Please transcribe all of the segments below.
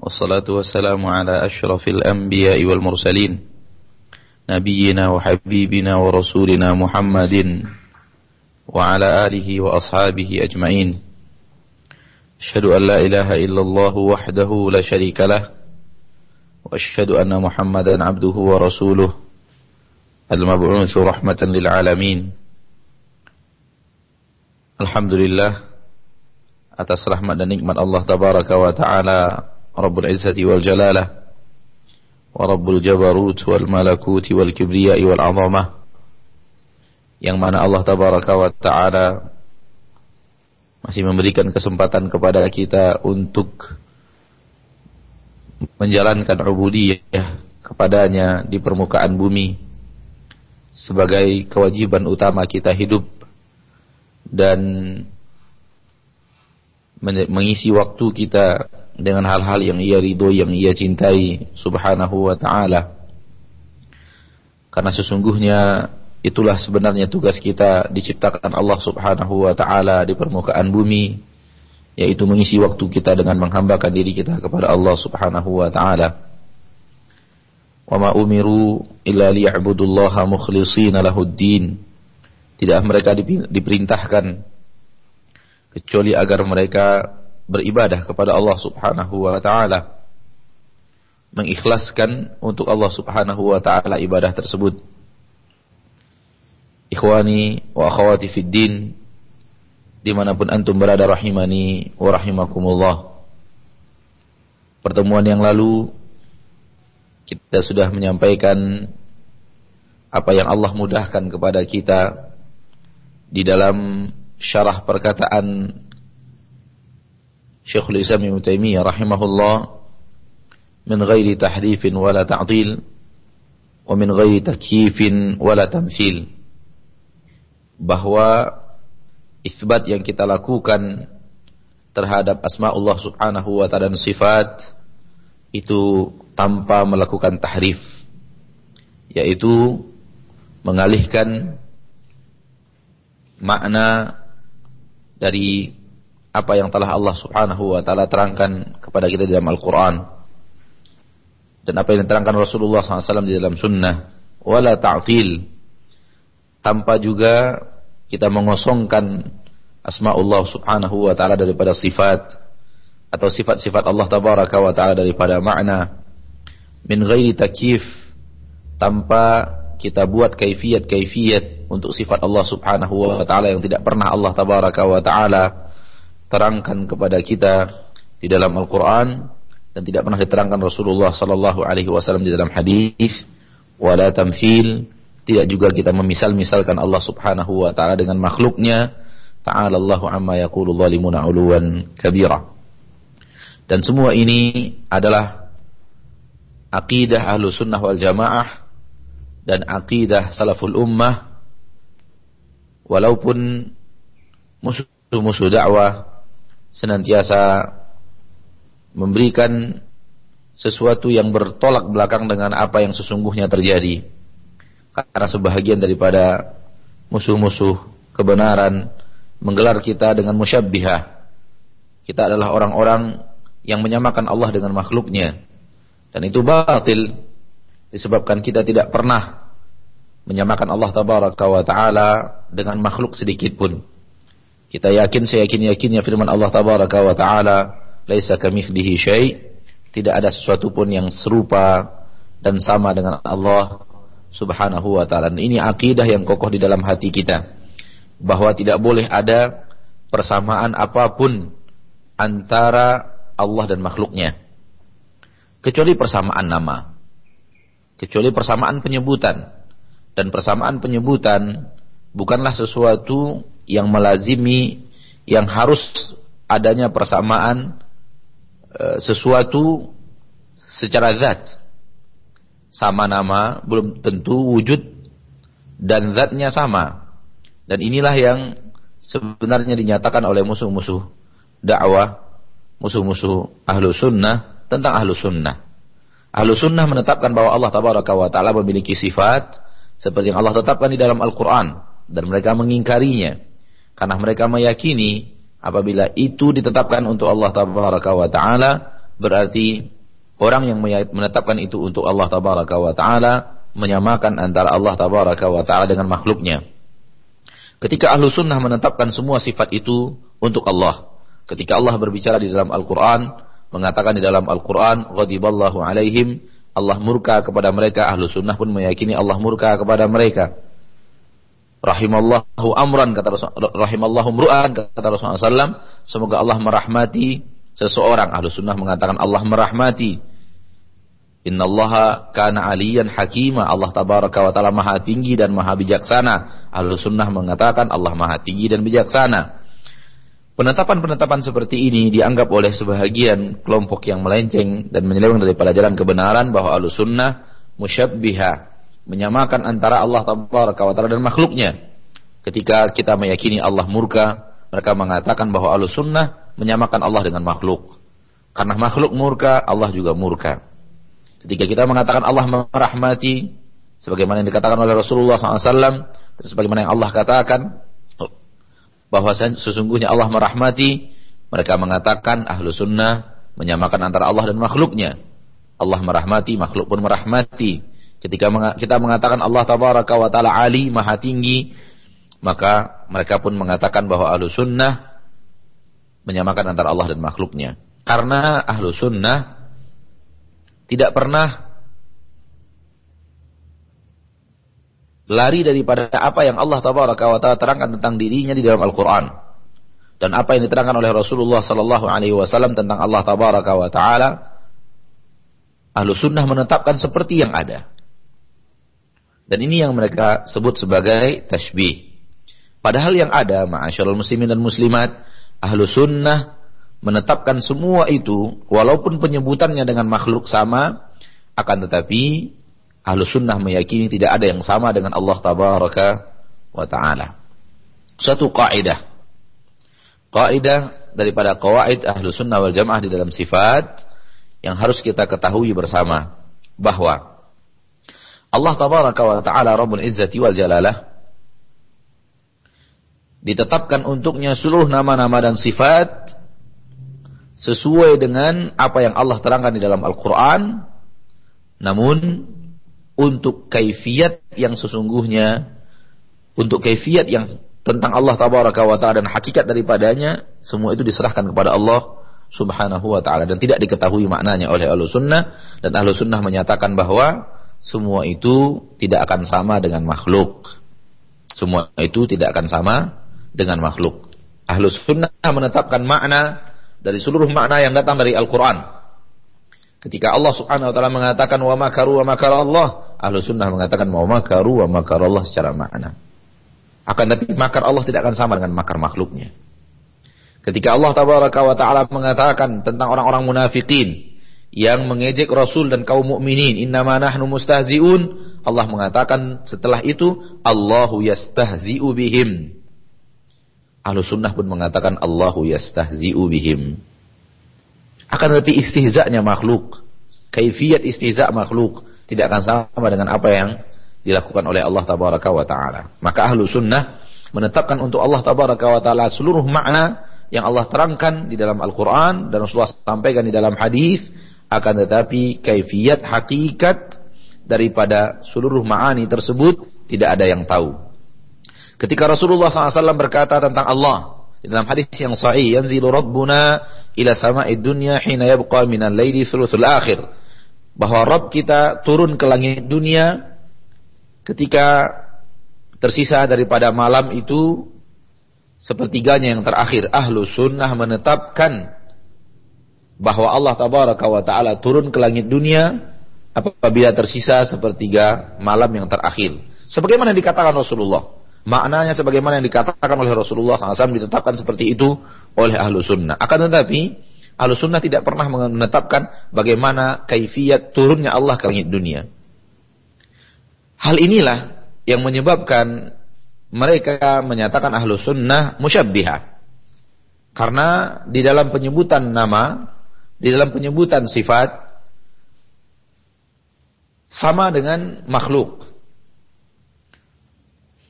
والصلاة والسلام على أشرف الأنبياء والمرسلين. نبينا وحبيبنا ورسولنا محمد وعلى آله وأصحابه أجمعين. أشهد أن لا إله إلا الله وحده لا شريك له وأشهد أن محمدا عبده ورسوله المبعوث رحمة للعالمين. الحمد لله atas rahmat dan nikmat Allah tabaraka wa taala. Rabbul Jabarut wal Malakuti wal Kibriyai wal Azamah yang mana Allah tabaraka wa taala masih memberikan kesempatan kepada kita untuk menjalankan ubudiyah kepadanya di permukaan bumi sebagai kewajiban utama kita hidup dan mengisi waktu kita dengan hal-hal yang ia ridho, yang ia cintai subhanahu wa ta'ala. Karena sesungguhnya itulah sebenarnya tugas kita diciptakan Allah subhanahu wa ta'ala di permukaan bumi, yaitu mengisi waktu kita dengan menghambakan diri kita kepada Allah subhanahu wa ta'ala. Wa ma umiru illa mukhlishina lahuddin. Tidak mereka diperintahkan kecuali agar mereka beribadah kepada Allah Subhanahu wa taala. Mengikhlaskan untuk Allah Subhanahu wa taala ibadah tersebut. Ikhwani wa akhwati fid din di mana pun antum berada rahimani wa rahimakumullah. Pertemuan yang lalu kita sudah menyampaikan apa yang Allah mudahkan kepada kita di dalam syarah perkataan Syekhul Islam Ibnu Taimiyah rahimahullah min ghairi tahrifin wala ta'dil wa min ghairi takyifin wala tamthil. Bahwa isbat yang kita lakukan terhadap asmaullah subhanahu wa ta'ala dan sifat itu tanpa melakukan tahrif yaitu mengalihkan makna dari apa yang telah Allah Subhanahu wa taala terangkan kepada kita dalam Al-Qur'an. Dan apa yang diterangkan Rasulullah SAW di dalam sunnah. Wala ta'til. Tanpa juga kita mengosongkan asmaullah subhanahu wa ta'ala daripada sifat atau sifat-sifat Allah tabaraka wa ta'ala daripada makna. Min ghairi takif tanpa kita buat kaifiat-kaifiat untuk sifat Allah Subhanahu wa taala yang tidak pernah Allah tabaraka wa taala terangkan kepada kita di dalam Al-Qur'an dan tidak pernah diterangkan Rasulullah sallallahu alaihi wasallam di dalam hadis wala tamthil tidak juga kita memisal-misalkan Allah Subhanahu wa taala dengan makhluknya ta'ala Allahu amma yaqulu zalimuna 'uluwan kabira. Dan semua ini adalah akidah ahlu sunnah wal jamaah dan akidah salaful ummah walaupun musuh-musuh dakwah senantiasa memberikan sesuatu yang bertolak belakang dengan apa yang sesungguhnya terjadi. Karena sebahagian daripada musuh-musuh kebenaran menggelar kita dengan musyabbihah. Kita adalah orang-orang yang menyamakan Allah dengan makhluknya. Dan itu batil disebabkan kita tidak pernah menyamakan Allah tabaraka wa taala dengan makhluk sedikit pun. Kita yakin seyakin-yakinnya firman Allah tabaraka wa taala, "Laisa kamitslihi syai'." Tidak ada sesuatu pun yang serupa dan sama dengan Allah Subhanahu wa taala. Ini akidah yang kokoh di dalam hati kita bahwa tidak boleh ada persamaan apa pun antara Allah dan makhluknya. Kecuali persamaan nama. Kecuali persamaan penyebutan dan persamaan penyebutan bukanlah sesuatu yang melazimi yang harus adanya persamaan e, sesuatu secara zat. Sama nama belum tentu wujud dan zatnya sama. Dan inilah yang sebenarnya dinyatakan oleh musuh-musuh dakwah musuh-musuh ahlu sunnah tentang ahlu sunnah. Ahlu sunnah menetapkan bahwa Allah tabaraka wa ta'ala memiliki sifat seperti yang Allah tetapkan di dalam Al-Quran. Dan mereka mengingkarinya karena mereka meyakini apabila itu ditetapkan untuk Allah Taala berarti orang yang menetapkan itu untuk Allah tabaraka wa taala menyamakan antara Allah tabaraka wa taala dengan makhluknya. Ketika ahlu sunnah menetapkan semua sifat itu untuk Allah. Ketika Allah berbicara di dalam Al-Quran, mengatakan di dalam Al-Quran, Ghadiballahu alaihim, Allah murka kepada mereka, ahlu sunnah pun meyakini Allah murka kepada mereka. Rahimallahu amran, kata Rasul, rahimallahu mru'an, kata Rasulullah SAW, semoga Allah merahmati seseorang. Ahlu sunnah mengatakan Allah merahmati Inna Allah kana aliyan hakima. Allah tabaraka wa ta'ala maha tinggi dan maha bijaksana. Ahlu sunnah mengatakan Allah maha tinggi dan bijaksana. Penetapan-penetapan seperti ini dianggap oleh sebahagian kelompok yang melenceng dan menyeleweng daripada jalan kebenaran bahwa ahlu sunnah musyabbiha. Menyamakan antara Allah tabaraka wa ta'ala dan makhluknya. Ketika kita meyakini Allah murka, mereka mengatakan bahwa ahlu sunnah menyamakan Allah dengan makhluk. Karena makhluk murka, Allah juga murka. Ketika kita mengatakan Allah merahmati, sebagaimana yang dikatakan oleh Rasulullah SAW, dan sebagaimana yang Allah katakan, bahwa sesungguhnya Allah merahmati, mereka mengatakan ahlu sunnah menyamakan antara Allah dan makhluknya. Allah merahmati, makhluk pun merahmati. Ketika kita mengatakan Allah tabaraka wa ta'ala ali, maha tinggi, maka mereka pun mengatakan bahwa ahlu sunnah menyamakan antara Allah dan makhluknya. Karena ahlu sunnah tidak pernah lari daripada apa yang Allah tabaraka wa taala terangkan tentang dirinya di dalam Al-Qur'an dan apa yang diterangkan oleh Rasulullah sallallahu alaihi wasallam tentang Allah tabaraka wa taala Ahlu sunnah menetapkan seperti yang ada. Dan ini yang mereka sebut sebagai tashbih. Padahal yang ada, ma'asyarul muslimin dan muslimat, ahlu sunnah menetapkan semua itu walaupun penyebutannya dengan makhluk sama akan tetapi ahlu sunnah meyakini tidak ada yang sama dengan Allah tabaraka wa ta'ala satu kaidah kaidah daripada kawaid ahlu sunnah wal jamaah di dalam sifat yang harus kita ketahui bersama bahwa Allah tabaraka wa ta'ala Rabbul Izzati wal Jalalah ditetapkan untuknya seluruh nama-nama dan sifat sesuai dengan apa yang Allah terangkan di dalam Al-Quran, namun untuk kaifiat yang sesungguhnya, untuk kaifiat yang tentang Allah Tabaraka wa Ta'ala dan hakikat daripadanya, semua itu diserahkan kepada Allah Subhanahu wa Ta'ala. Dan tidak diketahui maknanya oleh Ahlu Sunnah. Dan Ahlu Sunnah menyatakan bahwa semua itu tidak akan sama dengan makhluk. Semua itu tidak akan sama dengan makhluk. Ahlu Sunnah menetapkan makna dari seluruh makna yang datang dari Al-Quran. Ketika Allah subhanahu wa ta'ala mengatakan wa makaru wa makar Allah, ahlu sunnah mengatakan wa makaru wa makar Allah secara makna. Akan tapi makar Allah tidak akan sama dengan makar makhluknya. Ketika Allah tabaraka ta'ala mengatakan tentang orang-orang munafikin yang mengejek Rasul dan kaum mukminin, innama nahnu mustahzi'un, Allah mengatakan setelah itu Allahu yastahzi'u bihim. Ahlu sunnah pun mengatakan Allahu yastahzi'u bihim. Akan tetapi istihza'nya makhluk. Kaifiyat istihza' makhluk. Tidak akan sama dengan apa yang dilakukan oleh Allah tabaraka wa ta'ala. Maka ahlu sunnah menetapkan untuk Allah tabaraka wa ta'ala seluruh makna yang Allah terangkan di dalam Al-Quran dan Rasulullah sampaikan di dalam hadis akan tetapi kaifiyat hakikat daripada seluruh ma'ani tersebut tidak ada yang tahu. Ketika Rasulullah SAW berkata tentang Allah dalam hadis yang sahih, "Yanzilu Rabbuna ila sama'id dunya hina yabqa minal laili thuluthul akhir." Bahwa Rabb kita turun ke langit dunia ketika tersisa daripada malam itu sepertiganya yang terakhir. Ahlu sunnah menetapkan bahwa Allah tabaraka wa ta'ala turun ke langit dunia apabila tersisa sepertiga malam yang terakhir. Sebagaimana dikatakan Rasulullah maknanya sebagaimana yang dikatakan oleh Rasulullah SAW ditetapkan seperti itu oleh ahlu sunnah. Akan tetapi ahlu sunnah tidak pernah menetapkan bagaimana kaifiat turunnya Allah ke langit dunia. Hal inilah yang menyebabkan mereka menyatakan ahlu sunnah musyabbiha. Karena di dalam penyebutan nama, di dalam penyebutan sifat, sama dengan makhluk.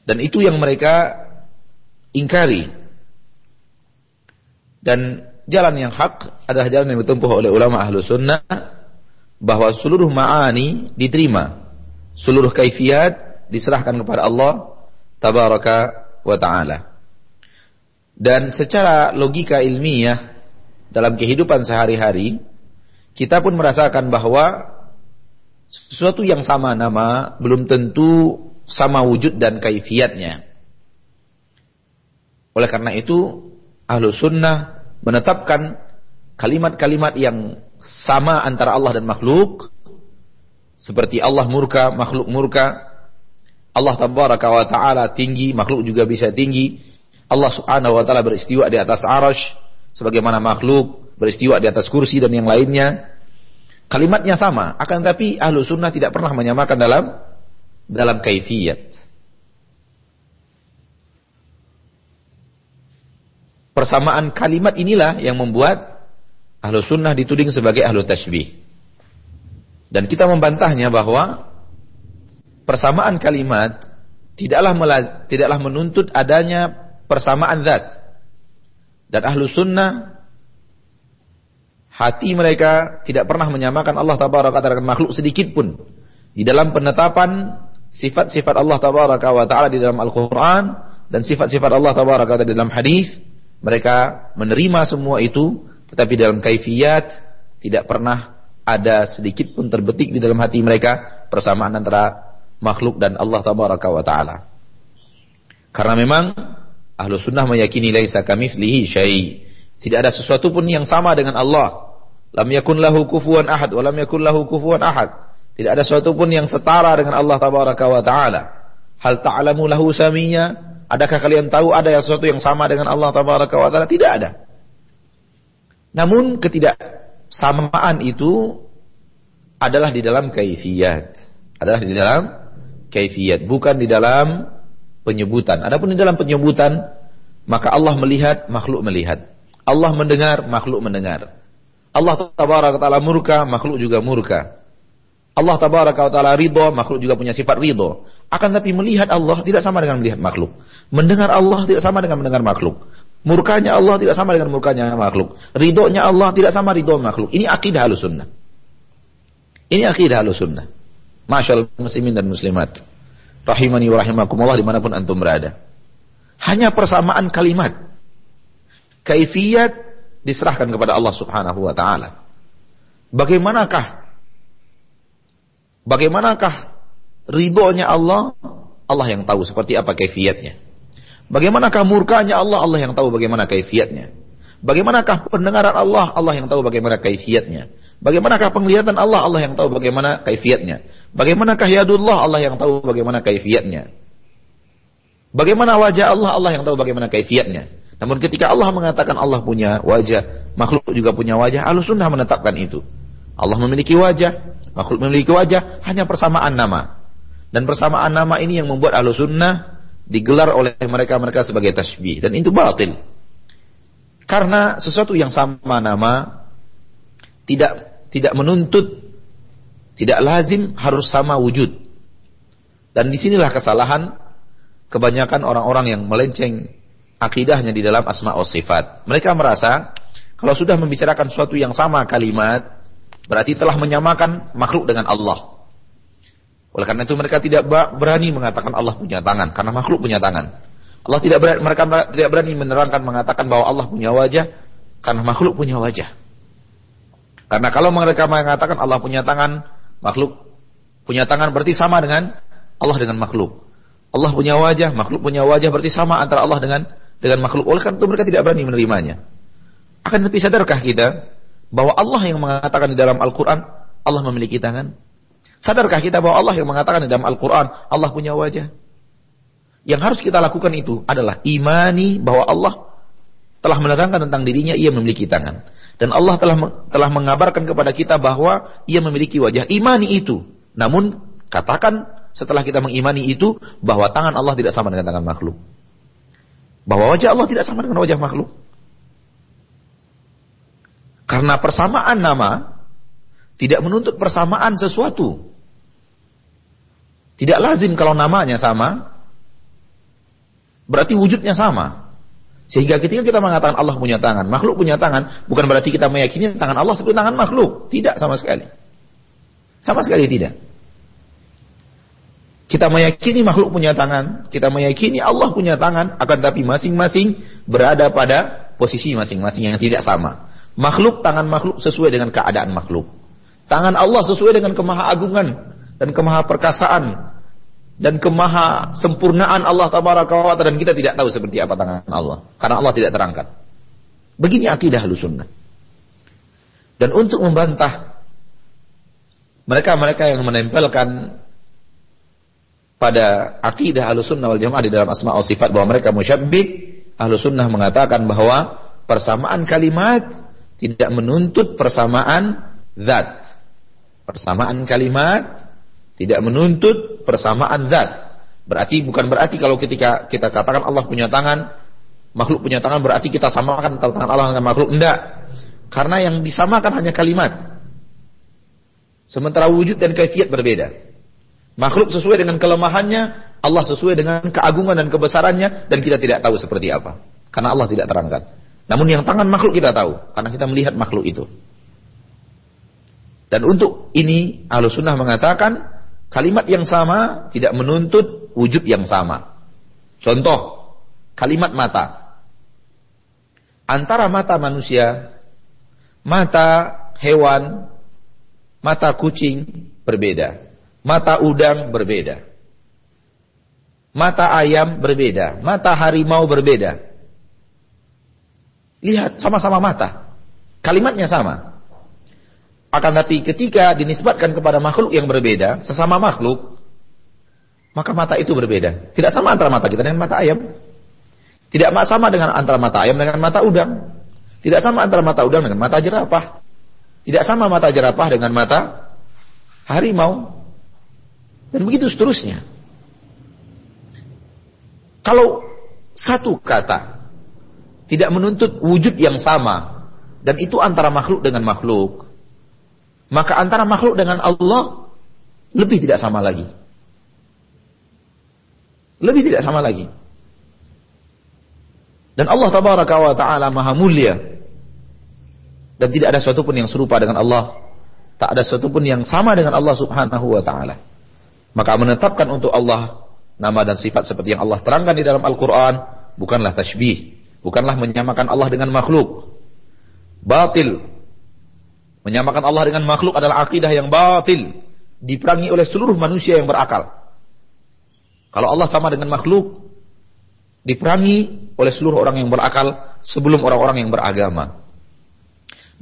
Dan itu yang mereka ingkari. Dan jalan yang hak adalah jalan yang ditempuh oleh ulama ahlu sunnah bahwa seluruh ma'ani diterima. Seluruh kaifiat diserahkan kepada Allah tabaraka wa ta'ala. Dan secara logika ilmiah dalam kehidupan sehari-hari kita pun merasakan bahwa sesuatu yang sama nama belum tentu sama wujud dan kaifiatnya. Oleh karena itu, ahlu sunnah menetapkan kalimat-kalimat yang sama antara Allah dan makhluk seperti Allah murka, makhluk murka. Allah tabaraka wa taala tinggi, makhluk juga bisa tinggi. Allah subhanahu wa taala beristiwa di atas arash sebagaimana makhluk beristiwa di atas kursi dan yang lainnya. Kalimatnya sama, akan tapi ahlu sunnah tidak pernah menyamakan dalam dalam kaifiyat. persamaan kalimat inilah yang membuat ahlu sunnah dituding sebagai ahlu tashbih. Dan kita membantahnya bahwa persamaan kalimat tidaklah tidaklah menuntut adanya persamaan zat. Dan ahlu sunnah hati mereka tidak pernah menyamakan Allah tabaraka dengan makhluk sedikit pun di dalam penetapan sifat-sifat Allah tabaraka wa taala di dalam Al-Qur'an dan sifat-sifat Allah tabaraka di dalam hadis mereka menerima semua itu, tetapi dalam kaifiyat tidak pernah ada sedikit pun terbetik di dalam hati mereka persamaan antara makhluk dan Allah tabaraka wa taala. Karena memang ahlu sunnah meyakini laisa kamitslihi syai. Tidak ada sesuatu pun yang sama dengan Allah. Lam yakun lahu kufuwan ahad wa lam yakun lahu kufuwan ahad. Tidak ada sesuatu pun yang setara dengan Allah tabaraka wa taala. Hal ta'lamu lahu samiyya? Adakah kalian tahu ada yang sesuatu yang sama dengan Allah Tabaraka wa Ta'ala? Tidak ada. Namun ketidaksamaan itu adalah di dalam kaifiyat. Adalah di dalam kaifiyat, bukan di dalam penyebutan. Adapun di dalam penyebutan, maka Allah melihat, makhluk melihat. Allah mendengar, makhluk mendengar. Allah tabaraka taala murka, makhluk juga murka. Allah tabaraka taala ridho, makhluk juga punya sifat ridho. Akan tapi melihat Allah tidak sama dengan melihat makhluk. Mendengar Allah tidak sama dengan mendengar makhluk. Murkanya Allah tidak sama dengan murkanya makhluk. Ridhonya Allah tidak sama ridho makhluk. Ini akidah halus sunnah. Ini akidah halus sunnah. Masyaallah muslimin dan muslimat. Rahimani wa rahimakumullah di mana pun antum berada. Hanya persamaan kalimat. Kaifiyat diserahkan kepada Allah subhanahu wa ta'ala. Bagaimanakah Bagaimanakah ridhonya Allah? Allah yang tahu seperti apa kaifiatnya. Bagaimanakah murkanya Allah? Allah yang tahu bagaimana kaifiatnya. Bagaimanakah pendengaran Allah? Allah yang tahu bagaimana kaifiatnya. Bagaimanakah penglihatan Allah? Allah yang tahu bagaimana kaifiatnya. Bagaimanakah yadullah? Allah yang tahu bagaimana kaifiatnya. Bagaimana wajah Allah? Allah yang tahu bagaimana kaifiatnya. Namun ketika Allah mengatakan Allah punya wajah, makhluk juga punya wajah, Allah sunnah menetapkan itu. Allah memiliki wajah, makhluk memiliki wajah, hanya persamaan nama. Dan persamaan nama ini yang membuat ahlu sunnah digelar oleh mereka-mereka sebagai tasbih. Dan itu batil. Karena sesuatu yang sama nama tidak tidak menuntut, tidak lazim harus sama wujud. Dan di sinilah kesalahan kebanyakan orang-orang yang melenceng akidahnya di dalam asma wa sifat. Mereka merasa kalau sudah membicarakan sesuatu yang sama kalimat, Berarti telah menyamakan makhluk dengan Allah. Oleh karena itu mereka tidak berani mengatakan Allah punya tangan karena makhluk punya tangan. Allah tidak berani, mereka tidak berani menerangkan mengatakan bahwa Allah punya wajah karena makhluk punya wajah. Karena kalau mereka mengatakan Allah punya tangan, makhluk punya tangan berarti sama dengan Allah dengan makhluk. Allah punya wajah, makhluk punya wajah berarti sama antara Allah dengan dengan makhluk. Oleh karena itu mereka tidak berani menerimanya. Akan lebih sadarkah kita bahwa Allah yang mengatakan di dalam Al-Quran Allah memiliki tangan? Sadarkah kita bahwa Allah yang mengatakan di dalam Al-Quran Allah punya wajah? Yang harus kita lakukan itu adalah imani bahwa Allah telah menerangkan tentang dirinya ia memiliki tangan. Dan Allah telah telah mengabarkan kepada kita bahwa ia memiliki wajah. Imani itu. Namun katakan setelah kita mengimani itu bahwa tangan Allah tidak sama dengan tangan makhluk. Bahwa wajah Allah tidak sama dengan wajah makhluk. Karena persamaan nama tidak menuntut persamaan sesuatu. Tidak lazim kalau namanya sama, berarti wujudnya sama. Sehingga ketika kita mengatakan Allah punya tangan, makhluk punya tangan, bukan berarti kita meyakini tangan Allah seperti tangan makhluk. Tidak sama sekali. Sama sekali tidak. Kita meyakini makhluk punya tangan, kita meyakini Allah punya tangan, akan tapi masing-masing berada pada posisi masing-masing yang tidak sama. Makhluk tangan makhluk sesuai dengan keadaan makhluk. Tangan Allah sesuai dengan kemahaagungan dan kemahaperkasaan dan kemaha sempurnaan Allah wa dan kita tidak tahu seperti apa tangan Allah karena Allah tidak terangkan. Begini akidah sunnah. Dan untuk membantah mereka-mereka yang menempelkan pada akidah sunnah wal jamaah di dalam asma wa sifat bahwa mereka musyabbih, sunnah mengatakan bahwa persamaan kalimat tidak menuntut persamaan zat. Persamaan kalimat tidak menuntut persamaan zat. Berarti bukan berarti kalau ketika kita katakan Allah punya tangan, makhluk punya tangan berarti kita samakan tangan Allah dengan makhluk. Enggak. Karena yang disamakan hanya kalimat. Sementara wujud dan kaifiat berbeda. Makhluk sesuai dengan kelemahannya, Allah sesuai dengan keagungan dan kebesarannya dan kita tidak tahu seperti apa. Karena Allah tidak terangkan. Namun yang tangan makhluk kita tahu karena kita melihat makhluk itu. Dan untuk ini Ahlussunnah mengatakan Kalimat yang sama tidak menuntut wujud yang sama. Contoh, kalimat mata. Antara mata manusia, mata hewan, mata kucing berbeda. Mata udang berbeda. Mata ayam berbeda. Mata harimau berbeda. Lihat, sama-sama mata. Kalimatnya sama. Akan tapi ketika dinisbatkan kepada makhluk yang berbeda, sesama makhluk, maka mata itu berbeda. Tidak sama antara mata kita dengan mata ayam. Tidak sama dengan antara mata ayam dengan mata udang. Tidak sama antara mata udang dengan mata jerapah. Tidak sama mata jerapah dengan mata harimau. Dan begitu seterusnya. Kalau satu kata tidak menuntut wujud yang sama dan itu antara makhluk dengan makhluk, maka antara makhluk dengan Allah lebih tidak sama lagi. Lebih tidak sama lagi. Dan Allah tabaraka wa taala maha mulia. Dan tidak ada sesuatu pun yang serupa dengan Allah. Tak ada sesuatu pun yang sama dengan Allah subhanahu wa ta'ala. Maka menetapkan untuk Allah nama dan sifat seperti yang Allah terangkan di dalam Al-Quran. Bukanlah tashbih. Bukanlah menyamakan Allah dengan makhluk. Batil Menyamakan Allah dengan makhluk adalah akidah yang batil. Diperangi oleh seluruh manusia yang berakal. Kalau Allah sama dengan makhluk, diperangi oleh seluruh orang yang berakal sebelum orang-orang yang beragama.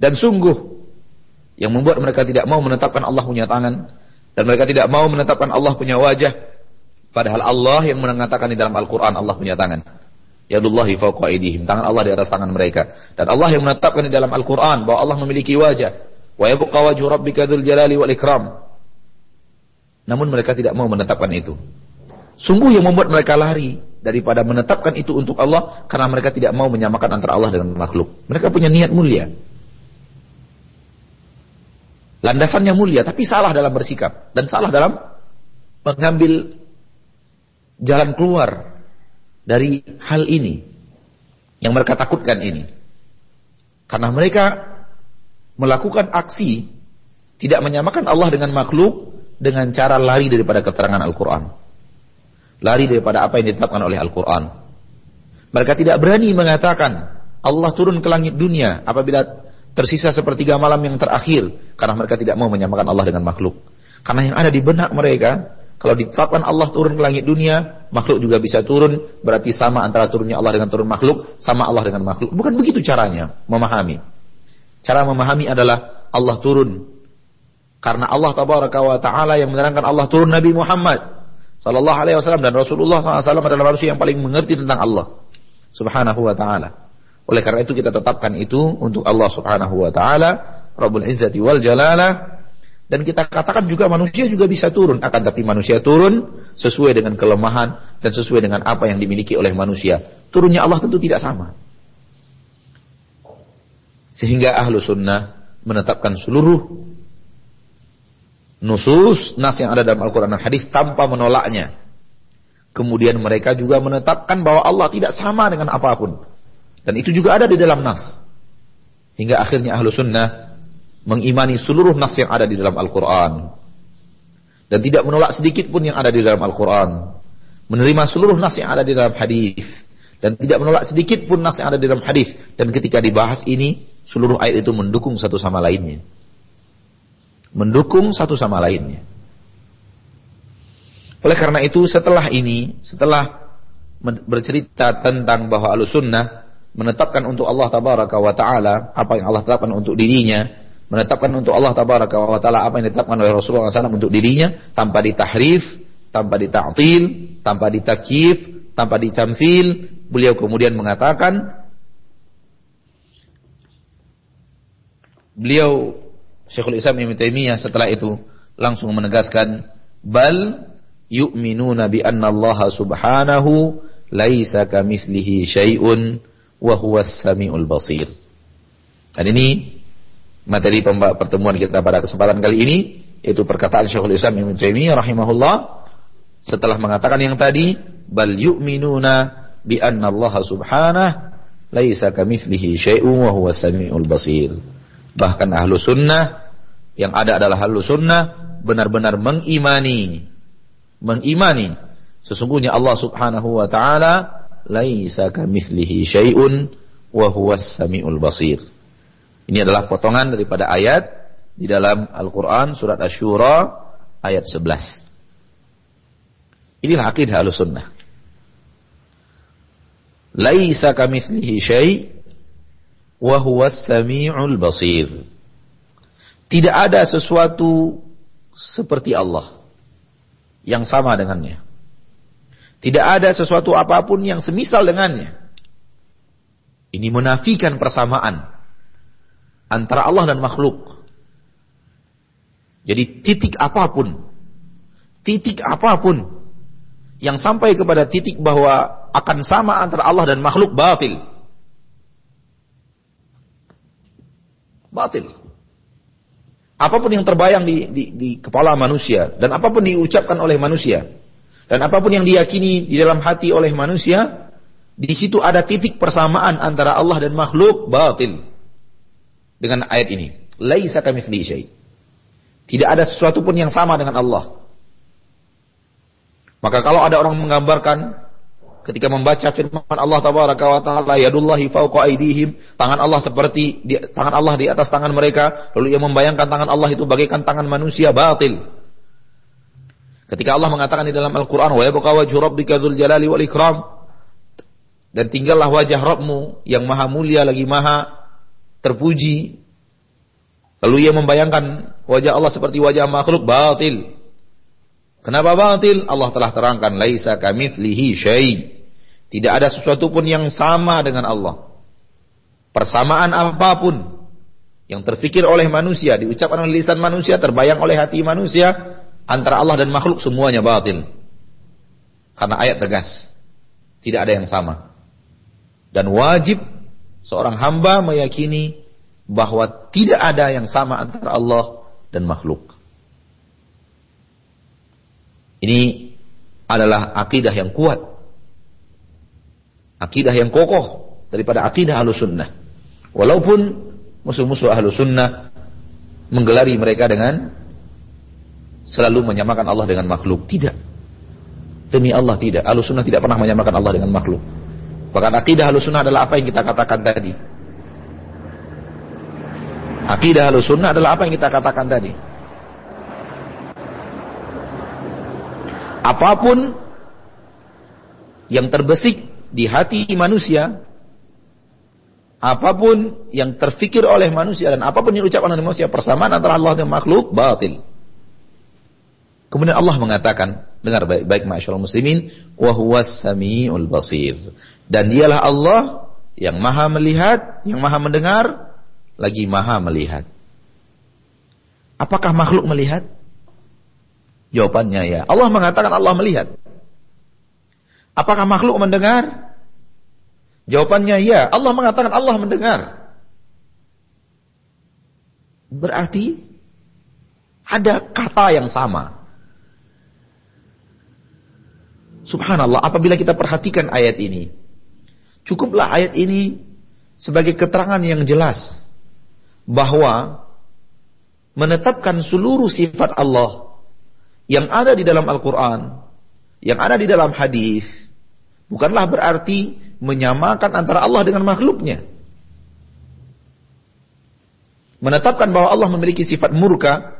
Dan sungguh, yang membuat mereka tidak mau menetapkan Allah punya tangan, dan mereka tidak mau menetapkan Allah punya wajah, padahal Allah yang mengatakan di dalam Al-Quran Allah punya tangan. Yadullahi fawqa Tangan Allah di atas tangan mereka. Dan Allah yang menetapkan di dalam Al-Quran bahwa Allah memiliki wajah. Wa yabqa wajhu rabbika dzul jalali wal ikram. Namun mereka tidak mau menetapkan itu. Sungguh yang membuat mereka lari daripada menetapkan itu untuk Allah karena mereka tidak mau menyamakan antara Allah dengan makhluk. Mereka punya niat mulia. Landasannya mulia tapi salah dalam bersikap dan salah dalam mengambil jalan keluar dari hal ini yang mereka takutkan ini. Karena mereka melakukan aksi tidak menyamakan Allah dengan makhluk dengan cara lari daripada keterangan Al-Quran. Lari daripada apa yang ditetapkan oleh Al-Quran. Mereka tidak berani mengatakan Allah turun ke langit dunia apabila tersisa sepertiga malam yang terakhir karena mereka tidak mau menyamakan Allah dengan makhluk. Karena yang ada di benak mereka kalau ditetapkan Allah turun ke langit dunia, makhluk juga bisa turun, berarti sama antara turunnya Allah dengan turun makhluk, sama Allah dengan makhluk. Bukan begitu caranya memahami. Cara memahami adalah Allah turun. Karena Allah tabaraka wa taala yang menerangkan Allah turun Nabi Muhammad sallallahu alaihi wasallam dan Rasulullah SAW adalah manusia yang paling mengerti tentang Allah subhanahu wa taala. Oleh karena itu kita tetapkan itu untuk Allah subhanahu wa taala, Rabbul Izzati wal Jalalah dan kita katakan juga manusia juga bisa turun akan tapi manusia turun sesuai dengan kelemahan dan sesuai dengan apa yang dimiliki oleh manusia. Turunnya Allah tentu tidak sama. Sehingga ahlu sunnah menetapkan seluruh nusus, nas yang ada dalam Al-Quran dan hadis tanpa menolaknya. Kemudian mereka juga menetapkan bahwa Allah tidak sama dengan apa pun. Dan itu juga ada di dalam nas. Hingga akhirnya ahlu sunnah mengimani seluruh nas yang ada di dalam Al-Quran. Dan tidak menolak sedikit pun yang ada di dalam Al-Quran. Menerima seluruh nas yang ada di dalam hadis dan tidak menolak sedikit pun nas yang ada di dalam hadis. Dan ketika dibahas ini seluruh ayat itu mendukung satu sama lainnya. Mendukung satu sama lainnya. Oleh karena itu setelah ini setelah bercerita tentang bahwa al-sunnah menetapkan untuk Allah tabaraka wa taala apa yang Allah tetapkan untuk dirinya menetapkan untuk Allah tabaraka wa taala apa yang ditetapkan oleh Rasulullah SAW untuk dirinya tanpa ditahrif tanpa dita'til tanpa ditakif tanpa dicamfil beliau kemudian mengatakan beliau Syekhul Islam Ibnu Taimiyah setelah itu langsung menegaskan bal yu'minuna bi anna Allah subhanahu laisa kamitslihi syai'un wa huwas samiul basir. Dan ini materi pertemuan kita pada kesempatan kali ini yaitu perkataan Syekhul Islam Ibnu Taimiyah rahimahullah setelah mengatakan yang tadi bal yu'minuna bi anna Allah subhanahu laisa kamitslihi syai'un wa huwa samiul basir. Bahkan ahlu sunnah yang ada adalah ahlu sunnah benar-benar mengimani mengimani sesungguhnya Allah subhanahu wa taala laisa kamitslihi syai'un wa huwa samiul basir. Ini adalah potongan daripada ayat di dalam Al-Qur'an surat Asy-Syura ayat 11. Inilah akidah Ahlussunnah. Laisa syai' wa huwas samiul basir. Tidak ada sesuatu seperti Allah yang sama dengannya. Tidak ada sesuatu apa pun yang semisal dengannya. Ini menafikan persamaan antara Allah dan makhluk. Jadi titik apa pun, titik apa pun yang sampai kepada titik bahwa akan sama antara Allah dan makhluk batil. Batil. Apa pun yang terbayang di, di, di kepala manusia dan apa pun diucapkan oleh manusia dan apa pun yang diyakini di dalam hati oleh manusia, di situ ada titik persamaan antara Allah dan makhluk batil. Dengan ayat ini, laisa kamitsli syai. Tidak ada sesuatu pun yang sama dengan Allah. Maka kalau ada orang menggambarkan ketika membaca firman Allah tabaraka wa taala yadullahi fawqa aydihim tangan Allah seperti di, tangan Allah di atas tangan mereka lalu ia membayangkan tangan Allah itu bagaikan tangan manusia batil. Ketika Allah mengatakan di dalam Al-Qur'an wa yabqa wajhu rabbika dzul jalali wal ikram dan tinggallah wajah Rabbmu yang maha mulia lagi maha terpuji lalu ia membayangkan wajah Allah seperti wajah makhluk batil Kenapa batil? Allah telah terangkan laisa kamitslihi syai. Tidak ada sesuatu pun yang sama dengan Allah. Persamaan apa pun yang terfikir oleh manusia, diucapkan oleh lisan manusia, terbayang oleh hati manusia, antara Allah dan makhluk semuanya batil. Karena ayat tegas. Tidak ada yang sama. Dan wajib seorang hamba meyakini bahwa tidak ada yang sama antara Allah dan makhluk. Ini adalah akidah yang kuat. Akidah yang kokoh daripada akidah ahlu sunnah. Walaupun musuh-musuh ahlu sunnah menggelari mereka dengan selalu menyamakan Allah dengan makhluk. Tidak. Demi Allah tidak. Ahlu sunnah tidak pernah menyamakan Allah dengan makhluk. Bahkan akidah ahlu sunnah adalah apa yang kita katakan tadi. Akidah ahlu sunnah adalah apa yang kita katakan tadi. Apa pun yang terbesik di hati manusia, apa pun yang terfikir oleh manusia dan apa pun yang diucapkan oleh manusia persamaan antara Allah dan makhluk batil. Kemudian Allah mengatakan, dengar baik-baik masyaallah muslimin, wa huwas samiul basir. Dan dialah Allah yang maha melihat, yang maha mendengar, lagi maha melihat. Apakah makhluk melihat? Jawabannya ya. Allah mengatakan Allah melihat. Apakah makhluk mendengar? Jawabannya ya. Allah mengatakan Allah mendengar. Berarti ada kata yang sama. Subhanallah, apabila kita perhatikan ayat ini, cukuplah ayat ini sebagai keterangan yang jelas bahwa menetapkan seluruh sifat Allah yang ada di dalam Al-Quran, yang ada di dalam hadis, bukanlah berarti menyamakan antara Allah dengan makhluknya. Menetapkan bahwa Allah memiliki sifat murka,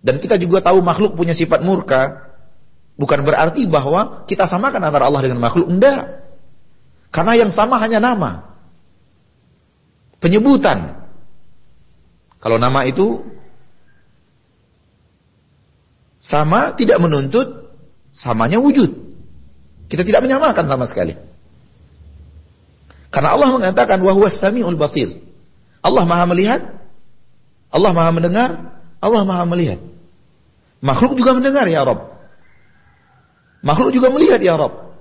dan kita juga tahu makhluk punya sifat murka, bukan berarti bahwa kita samakan antara Allah dengan makhluk. Enggak. Karena yang sama hanya nama. Penyebutan. Kalau nama itu sama tidak menuntut samanya wujud. Kita tidak menyamakan sama sekali. Karena Allah mengatakan wahwa samiul basir. Allah maha melihat, Allah maha mendengar, Allah maha melihat. Makhluk juga mendengar ya Rob. Makhluk juga melihat ya Rob.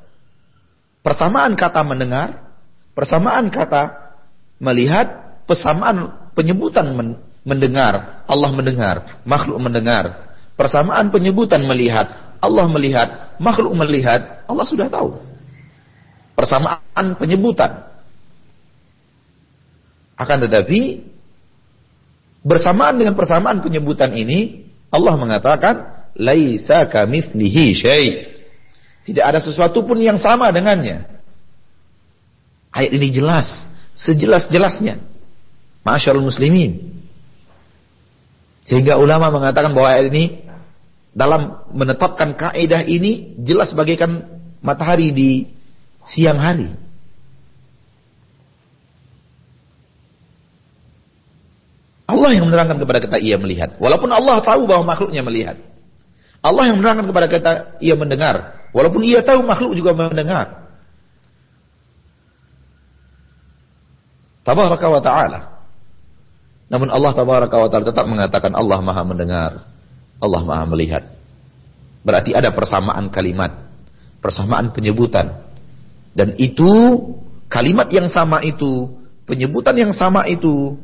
Persamaan kata mendengar, persamaan kata melihat, persamaan penyebutan men mendengar, Allah mendengar, makhluk mendengar. Persamaan penyebutan melihat, Allah melihat, makhluk melihat, Allah sudah tahu. Persamaan penyebutan. Akan tetapi bersamaan dengan persamaan penyebutan ini Allah mengatakan laisa kamitslihi syai' Tidak ada sesuatu pun yang sama dengannya. Ayat ini jelas, sejelas-jelasnya. Masyaallah muslimin. Sehingga ulama mengatakan bahwa ayat ini dalam menetapkan kaidah ini jelas bagaikan matahari di siang hari. Allah yang menerangkan kepada kita ia melihat. Walaupun Allah tahu bahwa makhluknya melihat. Allah yang menerangkan kepada kita ia mendengar. Walaupun ia tahu makhluk juga mendengar. Tabaraka wa ta'ala. Namun Allah tabaraka wa ta'ala tetap mengatakan Allah maha mendengar. Allah maha melihat. Berarti ada persamaan kalimat. Persamaan penyebutan. Dan itu kalimat yang sama itu. Penyebutan yang sama itu.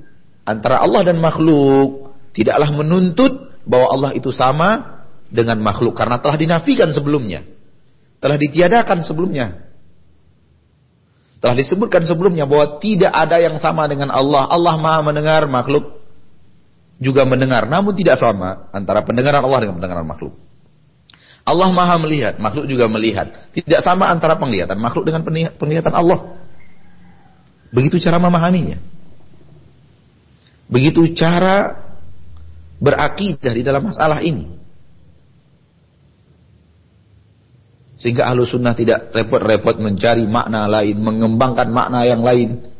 Antara Allah dan makhluk. Tidaklah menuntut bahwa Allah itu sama dengan makhluk. Karena telah dinafikan sebelumnya telah ditiadakan sebelumnya. Telah disebutkan sebelumnya bahwa tidak ada yang sama dengan Allah. Allah Maha mendengar, makhluk juga mendengar, namun tidak sama antara pendengaran Allah dengan pendengaran makhluk. Allah Maha melihat, makhluk juga melihat. Tidak sama antara penglihatan makhluk dengan penglihatan Allah. Begitu cara memahaminya. Begitu cara berakidah di dalam masalah ini. Sehingga ahlu sunnah tidak repot-repot mencari makna lain, mengembangkan makna yang lain,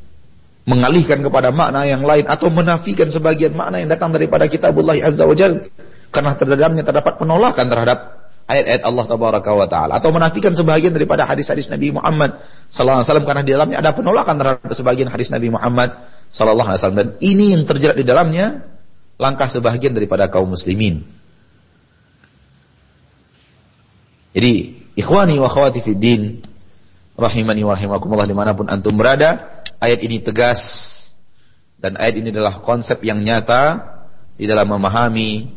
mengalihkan kepada makna yang lain, atau menafikan sebagian makna yang datang daripada kitabullah azza wa jal. Karena terdalamnya terdapat penolakan terhadap ayat-ayat Allah tabaraka wa ta'ala. Atau menafikan sebagian daripada hadis-hadis Nabi Muhammad sallallahu alaihi wasallam karena di dalamnya ada penolakan terhadap sebagian hadis Nabi Muhammad sallallahu alaihi wasallam. Dan ini yang terjerat di dalamnya langkah sebagian daripada kaum muslimin. Jadi Ikhwani wa akhwati fid din rahimani wa rahimakumullah di mana pun antum berada, ayat ini tegas. Dan ayat ini adalah konsep yang nyata di dalam memahami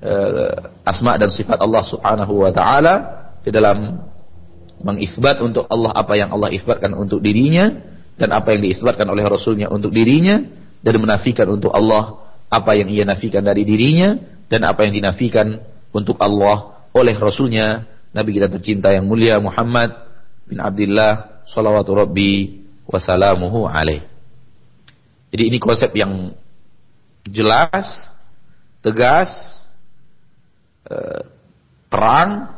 uh, asma dan sifat Allah Subhanahu wa taala di dalam mengisbat untuk Allah apa yang Allah isbatkan untuk dirinya dan apa yang diisbatkan oleh Rasulnya untuk dirinya dan menafikan untuk Allah apa yang ia nafikan dari dirinya dan apa yang dinafikan untuk Allah oleh Rasulnya. Nabi kita tercinta yang mulia Muhammad bin Abdullah salawatu rabbi wasalamuhu alaih. Jadi ini konsep yang jelas, tegas, eh, terang,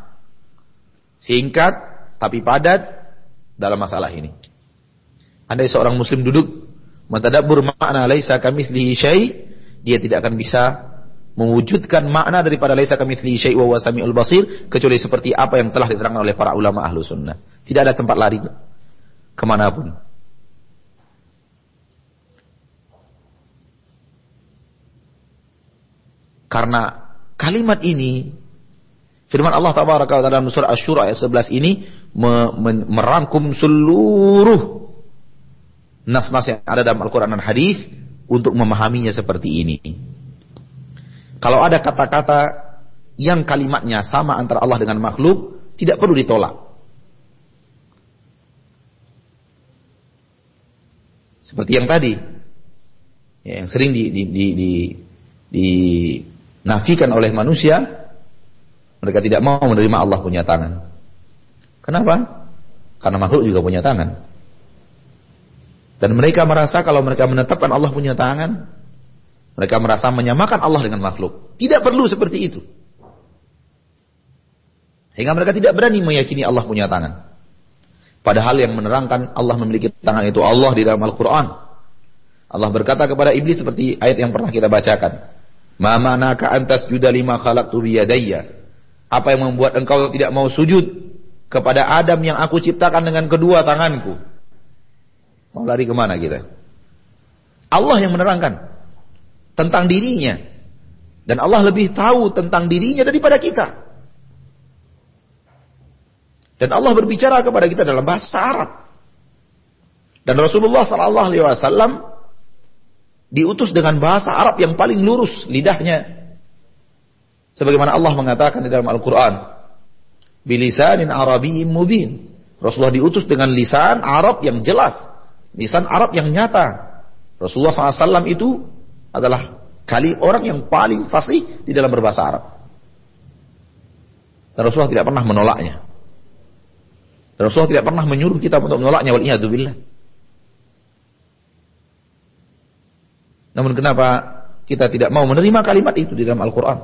singkat, tapi padat dalam masalah ini. Andai seorang muslim duduk mentadabbur makna laisa kamitslihi syai, dia tidak akan bisa mewujudkan makna daripada laisa kamitsli syai' wa samiul basir kecuali seperti apa yang telah diterangkan oleh para ulama ahlu sunnah. Tidak ada tempat lari ke mana pun. Karena kalimat ini firman Allah tabaraka dalam surah Asy-Syura ayat 11 ini merangkum seluruh nas-nas yang ada dalam Al-Qur'an dan hadis untuk memahaminya seperti ini. Kalau ada kata-kata yang kalimatnya sama antara Allah dengan makhluk, tidak perlu ditolak. Seperti yang tadi. Ya, yang sering di, di, di, di, dinafikan oleh manusia. Mereka tidak mau menerima Allah punya tangan. Kenapa? Karena makhluk juga punya tangan. Dan mereka merasa kalau mereka menetapkan Allah punya tangan, mereka merasa menyamakan Allah dengan makhluk. Tidak perlu seperti itu. Sehingga mereka tidak berani meyakini Allah punya tangan. Padahal yang menerangkan Allah memiliki tangan itu Allah di dalam Al-Quran. Allah berkata kepada iblis seperti ayat yang pernah kita bacakan. Ma manaka antas juda lima khalaqtu biyadayya. Apa yang membuat engkau tidak mau sujud kepada Adam yang aku ciptakan dengan kedua tanganku? Mau lari ke mana kita? Allah yang menerangkan tentang dirinya. Dan Allah lebih tahu tentang dirinya daripada kita. Dan Allah berbicara kepada kita dalam bahasa Arab. Dan Rasulullah Sallallahu Alaihi Wasallam diutus dengan bahasa Arab yang paling lurus lidahnya. Sebagaimana Allah mengatakan di dalam Al-Quran. Bilisanin Arabiyyin mubin. Rasulullah diutus dengan lisan Arab yang jelas. Lisan Arab yang nyata. Rasulullah SAW itu adalah kali orang yang paling fasih di dalam berbahasa Arab. Dan Rasulullah tidak pernah menolaknya. Dan Rasulullah tidak pernah menyuruh kita untuk menolaknya. Waliyahdubillah. Namun kenapa kita tidak mau menerima kalimat itu di dalam Al-Quran?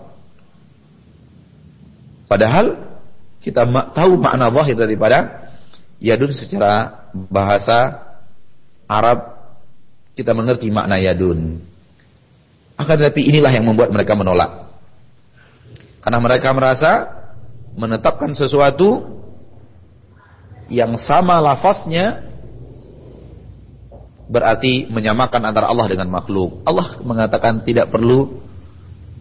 Padahal kita tahu makna zahir daripada yadun secara bahasa Arab kita mengerti makna yadun. Akan tetapi inilah yang membuat mereka menolak. Karena mereka merasa menetapkan sesuatu yang sama lafaznya berarti menyamakan antara Allah dengan makhluk. Allah mengatakan tidak perlu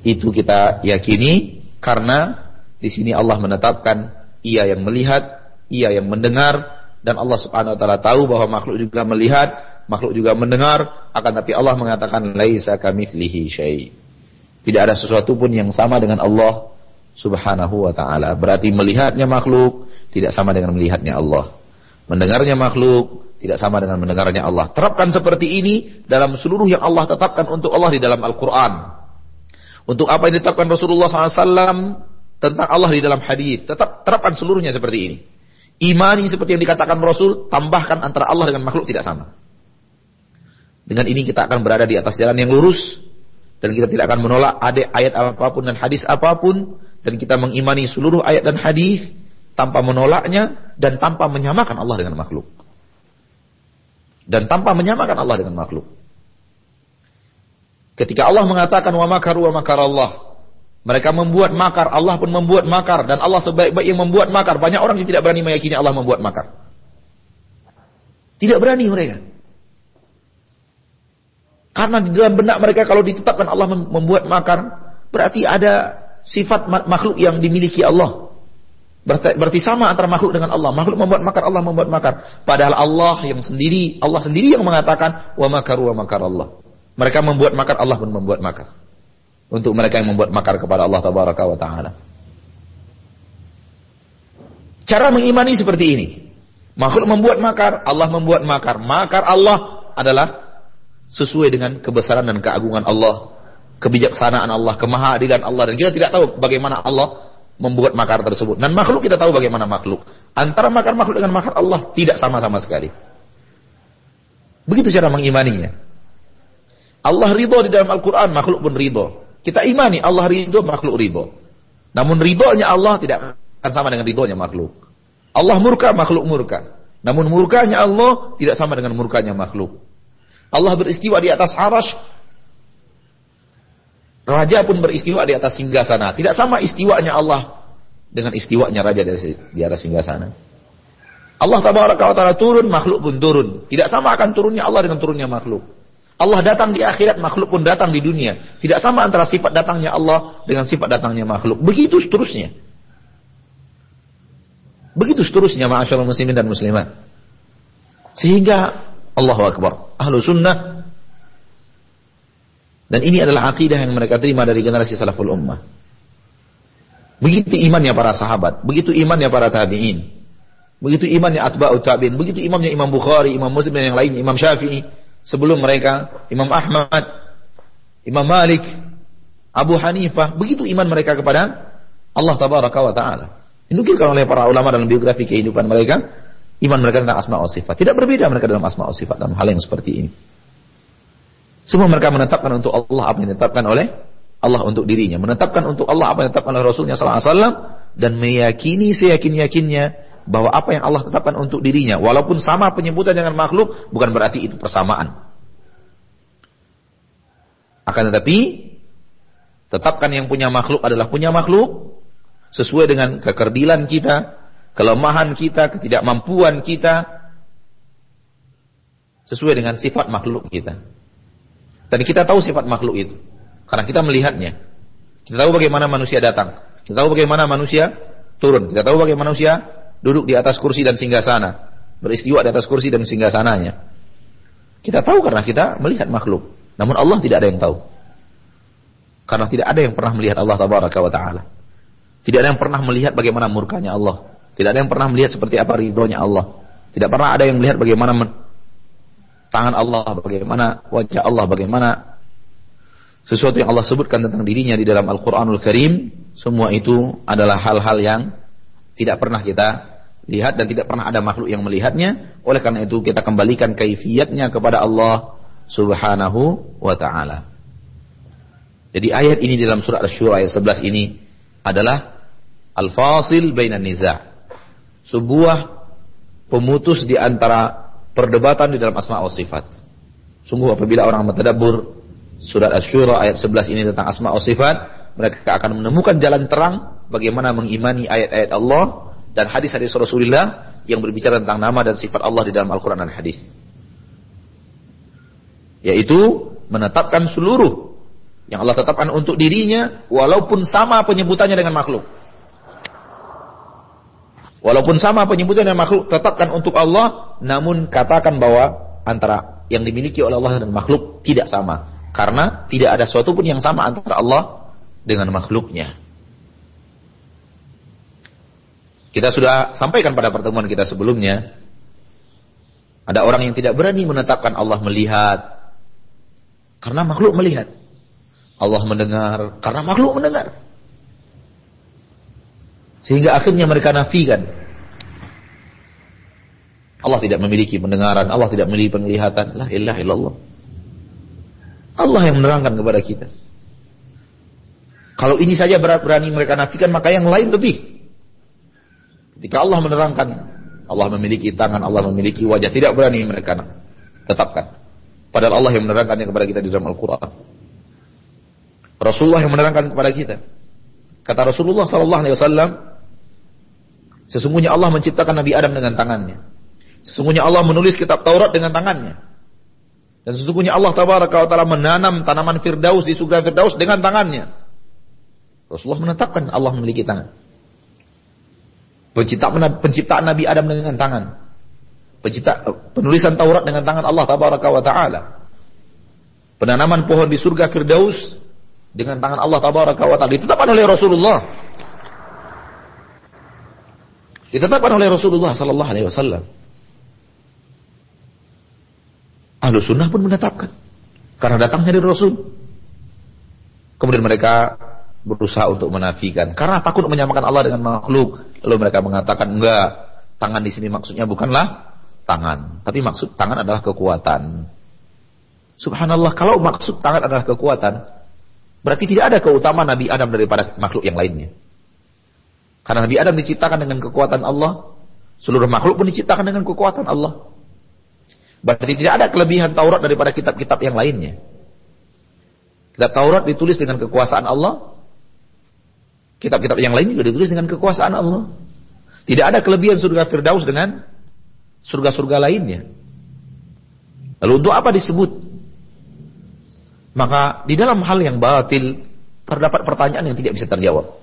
itu kita yakini karena di sini Allah menetapkan ia yang melihat, ia yang mendengar dan Allah Subhanahu wa taala tahu bahwa makhluk juga melihat, makhluk juga mendengar, akan tapi Allah mengatakan laisa kamitslihi syai. Tidak ada sesuatu pun yang sama dengan Allah Subhanahu wa taala. Berarti melihatnya makhluk tidak sama dengan melihatnya Allah. Mendengarnya makhluk tidak sama dengan mendengarnya Allah. Terapkan seperti ini dalam seluruh yang Allah tetapkan untuk Allah di dalam Al-Qur'an. Untuk apa yang ditetapkan Rasulullah SAW tentang Allah di dalam hadis. Tetap terapkan seluruhnya seperti ini. Imani seperti yang dikatakan Rasul, tambahkan antara Allah dengan makhluk tidak sama. Dengan ini kita akan berada di atas jalan yang lurus dan kita tidak akan menolak ada ayat apa pun dan hadis apa pun dan kita mengimani seluruh ayat dan hadis tanpa menolaknya dan tanpa menyamakan Allah dengan makhluk. Dan tanpa menyamakan Allah dengan makhluk. Ketika Allah mengatakan wa makaru wa makar Allah, mereka membuat makar, Allah pun membuat makar dan Allah sebaik-baik yang membuat makar. Banyak orang yang tidak berani meyakini Allah membuat makar. Tidak berani mereka. Karena di dalam benak mereka kalau ditetapkan Allah membuat makar, berarti ada sifat makhluk yang dimiliki Allah. Berarti, sama antara makhluk dengan Allah. Makhluk membuat makar, Allah membuat makar. Padahal Allah yang sendiri, Allah sendiri yang mengatakan wa makaru wa makar Allah. Mereka membuat makar, Allah pun membuat makar untuk mereka yang membuat makar kepada Allah tabaraka wa taala. Cara mengimani seperti ini. Makhluk membuat makar, Allah membuat makar. Makar Allah adalah sesuai dengan kebesaran dan keagungan Allah, kebijaksanaan Allah, kemahadilan Allah dan kita tidak tahu bagaimana Allah membuat makar tersebut. Dan makhluk kita tahu bagaimana makhluk. Antara makar makhluk dengan makar Allah tidak sama-sama sekali. Begitu cara mengimaninya. Allah ridho di dalam Al-Quran, makhluk pun ridho. Kita imani Allah ridho, makhluk ridho. Namun ridhonya Allah tidak akan sama dengan ridhonya makhluk. Allah murka, makhluk murka. Namun murkanya Allah tidak sama dengan murkanya makhluk. Allah beristiwa di atas arash. Raja pun beristiwa di atas singgasana. Tidak sama istiwanya Allah dengan istiwanya raja di atas singgasana. Allah tabaraka wa ta'ala turun, makhluk pun turun. Tidak sama akan turunnya Allah dengan turunnya makhluk. Allah datang di akhirat, makhluk pun datang di dunia. Tidak sama antara sifat datangnya Allah dengan sifat datangnya makhluk. Begitu seterusnya. Begitu seterusnya ma'asyarul muslimin dan muslimat. Sehingga Allahu Akbar. Ahlu sunnah. Dan ini adalah akidah yang mereka terima dari generasi salaful ummah. Begitu imannya para sahabat. Begitu imannya para tabi'in. Begitu imannya atba'u tabi'in. Begitu imannya Imam Bukhari, Imam Muslim dan yang lainnya, Imam Syafi'i sebelum mereka, Imam Ahmad, Imam Malik, Abu Hanifah, begitu iman mereka kepada Allah tabaraka wa taala. Dinukilkan oleh para ulama dalam biografi kehidupan mereka, iman mereka tentang asma wa sifat. Tidak berbeda mereka dalam asma wa sifat dalam hal yang seperti ini. Semua mereka menetapkan untuk Allah apa yang ditetapkan oleh Allah untuk dirinya, menetapkan untuk Allah apa yang ditetapkan oleh Rasulnya SAW dan meyakini seyakin-yakinnya bahwa apa yang Allah tetapkan untuk dirinya, walaupun sama penyebutan dengan makhluk, bukan berarti itu persamaan. Akan tetapi, tetapkan yang punya makhluk adalah punya makhluk, sesuai dengan kekerdilan kita, kelemahan kita, ketidakmampuan kita, sesuai dengan sifat makhluk kita. Dan kita tahu sifat makhluk itu. Karena kita melihatnya. Kita tahu bagaimana manusia datang. Kita tahu bagaimana manusia turun. Kita tahu bagaimana manusia duduk di atas kursi dan singgah sana. Beristiwa di atas kursi dan singgah sananya. Kita tahu karena kita melihat makhluk. Namun Allah tidak ada yang tahu. Karena tidak ada yang pernah melihat Allah tabaraka wa ta'ala. Tidak ada yang pernah melihat bagaimana murkanya Allah. Tidak ada yang pernah melihat seperti apa ridhonya Allah. Tidak pernah ada yang melihat bagaimana tangan Allah, bagaimana wajah Allah, bagaimana sesuatu yang Allah sebutkan tentang dirinya di dalam Al-Quranul Karim, semua itu adalah hal-hal yang tidak pernah kita lihat dan tidak pernah ada makhluk yang melihatnya. Oleh karena itu kita kembalikan kaifiatnya kepada Allah Subhanahu wa taala. Jadi ayat ini dalam surat Asy-Syura ayat 11 ini adalah al-fasil bainan niza. Sebuah pemutus di antara perdebatan di dalam asma wa sifat. Sungguh apabila orang mentadabbur surat Asy-Syura ayat 11 ini tentang asma wa sifat, mereka akan menemukan jalan terang bagaimana mengimani ayat-ayat Allah dan hadis-hadis Rasulullah yang berbicara tentang nama dan sifat Allah di dalam Al-Qur'an dan hadis. Yaitu menetapkan seluruh yang Allah tetapkan untuk dirinya walaupun sama penyebutannya dengan makhluk. Walaupun sama penyebutan dan makhluk tetapkan untuk Allah, namun katakan bahwa antara yang dimiliki oleh Allah dan makhluk tidak sama. Karena tidak ada sesuatu pun yang sama antara Allah dengan makhluknya. Kita sudah sampaikan pada pertemuan kita sebelumnya, ada orang yang tidak berani menetapkan Allah melihat, karena makhluk melihat. Allah mendengar, karena makhluk mendengar. Sehingga akhirnya mereka nafikan. Allah tidak memiliki pendengaran, Allah tidak memiliki penglihatan. La ilaha illallah. Allah yang menerangkan kepada kita. Kalau ini saja berani mereka nafikan, maka yang lain lebih. Ketika Allah menerangkan, Allah memiliki tangan, Allah memiliki wajah, tidak berani mereka tetapkan. Padahal Allah yang menerangkannya kepada kita di dalam Al-Quran. Rasulullah yang menerangkan kepada kita. Kata Rasulullah Sallallahu Alaihi Wasallam, Sesungguhnya Allah menciptakan Nabi Adam dengan tangannya. Sesungguhnya Allah menulis kitab Taurat dengan tangannya. Dan sesungguhnya Allah tabaraka wa taala menanam tanaman firdaus di surga firdaus dengan tangannya. Rasulullah menetapkan Allah memiliki tangan. Penciptaan, penciptaan Nabi Adam dengan tangan. Pencipta, penulisan Taurat dengan tangan Allah tabaraka wa taala. Penanaman pohon di surga firdaus dengan tangan Allah tabaraka wa taala ditetapkan oleh Rasulullah Ditetapkan oleh Rasulullah Sallallahu Alaihi Wasallam. Ahlu sunnah pun menetapkan. Karena datangnya dari Rasul. Kemudian mereka berusaha untuk menafikan. Karena takut menyamakan Allah dengan makhluk. Lalu mereka mengatakan, enggak. Tangan di sini maksudnya bukanlah tangan. Tapi maksud tangan adalah kekuatan. Subhanallah, kalau maksud tangan adalah kekuatan, berarti tidak ada keutamaan Nabi Adam daripada makhluk yang lainnya. Karena Nabi Adam diciptakan dengan kekuatan Allah, seluruh makhluk pun diciptakan dengan kekuatan Allah. Berarti tidak ada kelebihan Taurat daripada kitab-kitab yang lainnya. Kitab Taurat ditulis dengan kekuasaan Allah. Kitab-kitab yang lain juga ditulis dengan kekuasaan Allah. Tidak ada kelebihan surga Firdaus dengan surga-surga lainnya. Lalu untuk apa disebut? Maka di dalam hal yang batil terdapat pertanyaan yang tidak bisa terjawab.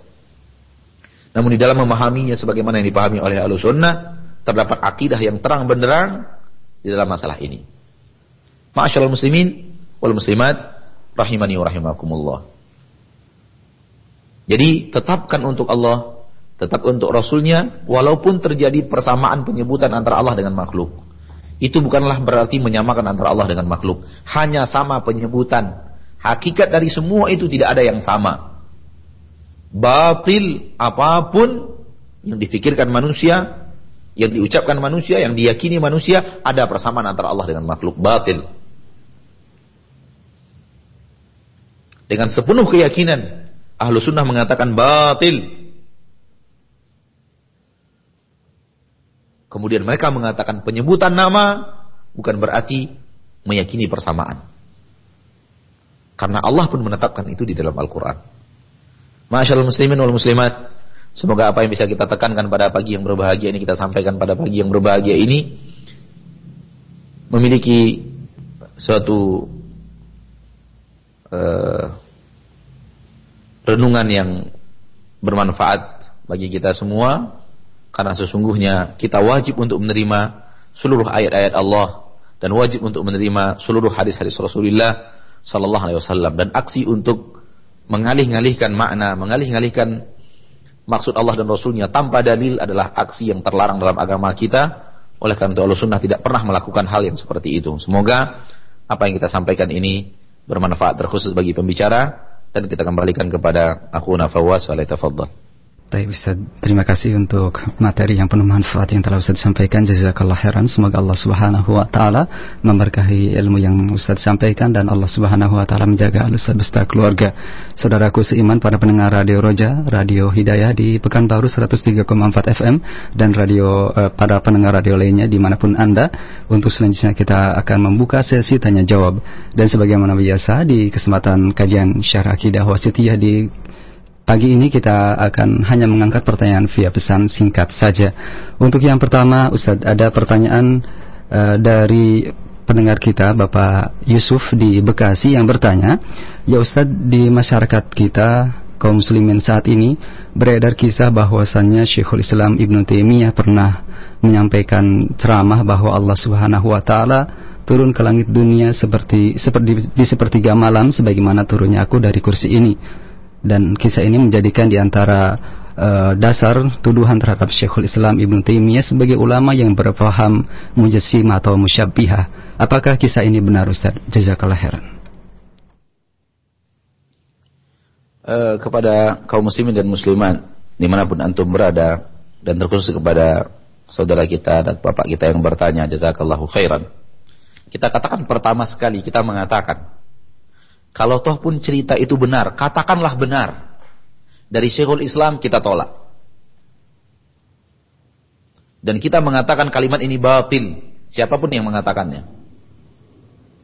Namun di dalam memahaminya sebagaimana yang dipahami oleh ahlu sunnah, terdapat akidah yang terang benderang di dalam masalah ini. Ma'asyarul muslimin wal muslimat rahimani wa rahimakumullah. Jadi tetapkan untuk Allah, tetap untuk Rasulnya, walaupun terjadi persamaan penyebutan antara Allah dengan makhluk. itu bukanlah berarti menyamakan antara Allah dengan makhluk. Hanya sama penyebutan. Hakikat dari semua itu tidak ada yang sama. Batil apa pun yang difikirkan manusia, yang diucapkan manusia, yang diyakini manusia, ada persamaan antara Allah dengan makhluk. Batil. Dengan sepenuh keyakinan, ahlu sunnah mengatakan batil. Kemudian mereka mengatakan penyebutan nama bukan berarti meyakini persamaan. Karena Allah pun menetapkan itu di dalam Al-Quran. Masyaallah muslimin wal muslimat. Semoga apa yang bisa kita tekankan pada pagi yang berbahagia ini kita sampaikan pada pagi yang berbahagia ini memiliki suatu uh, renungan yang bermanfaat bagi kita semua karena sesungguhnya kita wajib untuk menerima seluruh ayat-ayat Allah dan wajib untuk menerima seluruh hadis-hadis Rasulullah sallallahu alaihi wasallam dan aksi untuk mengalih-alihkan makna, mengalih-alihkan maksud Allah dan Rasulnya tanpa dalil adalah aksi yang terlarang dalam agama kita. Oleh karena itu Allah Sunnah tidak pernah melakukan hal yang seperti itu. Semoga apa yang kita sampaikan ini bermanfaat terkhusus bagi pembicara dan kita kembalikan kepada aku Nafawas wa. Baik Ustaz, terima kasih untuk materi yang penuh manfaat yang telah Ustaz sampaikan. Jazakallah khairan. Semoga Allah Subhanahu wa taala memberkahi ilmu yang Ustaz sampaikan dan Allah Subhanahu wa taala menjaga Ustaz beserta keluarga. Saudaraku seiman pada pendengar Radio Roja, Radio Hidayah di Pekanbaru 103,4 FM dan radio eh, pada pendengar radio lainnya di mana pun Anda. Untuk selanjutnya kita akan membuka sesi tanya jawab dan sebagaimana biasa di kesempatan kajian syarah akidah wasitiyah di Pagi ini kita akan hanya mengangkat pertanyaan via pesan singkat saja. Untuk yang pertama, Ustadz, ada pertanyaan uh, dari pendengar kita, Bapak Yusuf di Bekasi yang bertanya, Ya Ustadz, di masyarakat kita, kaum muslimin saat ini, beredar kisah bahwasannya Syekhul Islam Ibn Taimiyah pernah menyampaikan ceramah bahwa Allah Subhanahu wa taala turun ke langit dunia seperti seperti di sepertiga malam sebagaimana turunnya aku dari kursi ini dan kisah ini menjadikan di antara uh, dasar tuduhan terhadap Syekhul Islam Ibn Taimiyah sebagai ulama yang berpaham mujassimah atau musyabbihah. Apakah kisah ini benar Ustaz? Jazakallah khairan. Uh, kepada kaum muslimin dan muslimat di mana pun antum berada dan terkhusus kepada saudara kita dan bapak kita yang bertanya jazakallahu khairan kita katakan pertama sekali kita mengatakan kalau toh pun cerita itu benar, katakanlah benar. Dari Syekhul Islam kita tolak. Dan kita mengatakan kalimat ini batil. Siapa pun yang mengatakannya.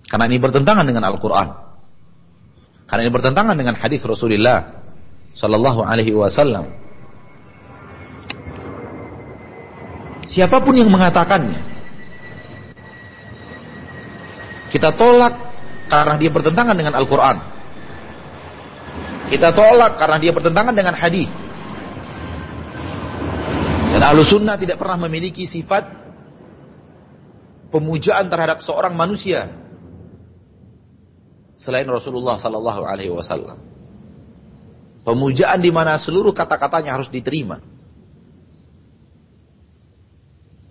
Karena ini bertentangan dengan Al-Quran. Karena ini bertentangan dengan hadis Rasulullah Sallallahu Alaihi Wasallam. Siapa pun yang mengatakannya, kita tolak karena dia bertentangan dengan Al-Quran. Kita tolak karena dia bertentangan dengan hadis. Dan ahlu sunnah tidak pernah memiliki sifat pemujaan terhadap seorang manusia selain Rasulullah Sallallahu Alaihi Wasallam. Pemujaan di mana seluruh kata-katanya harus diterima.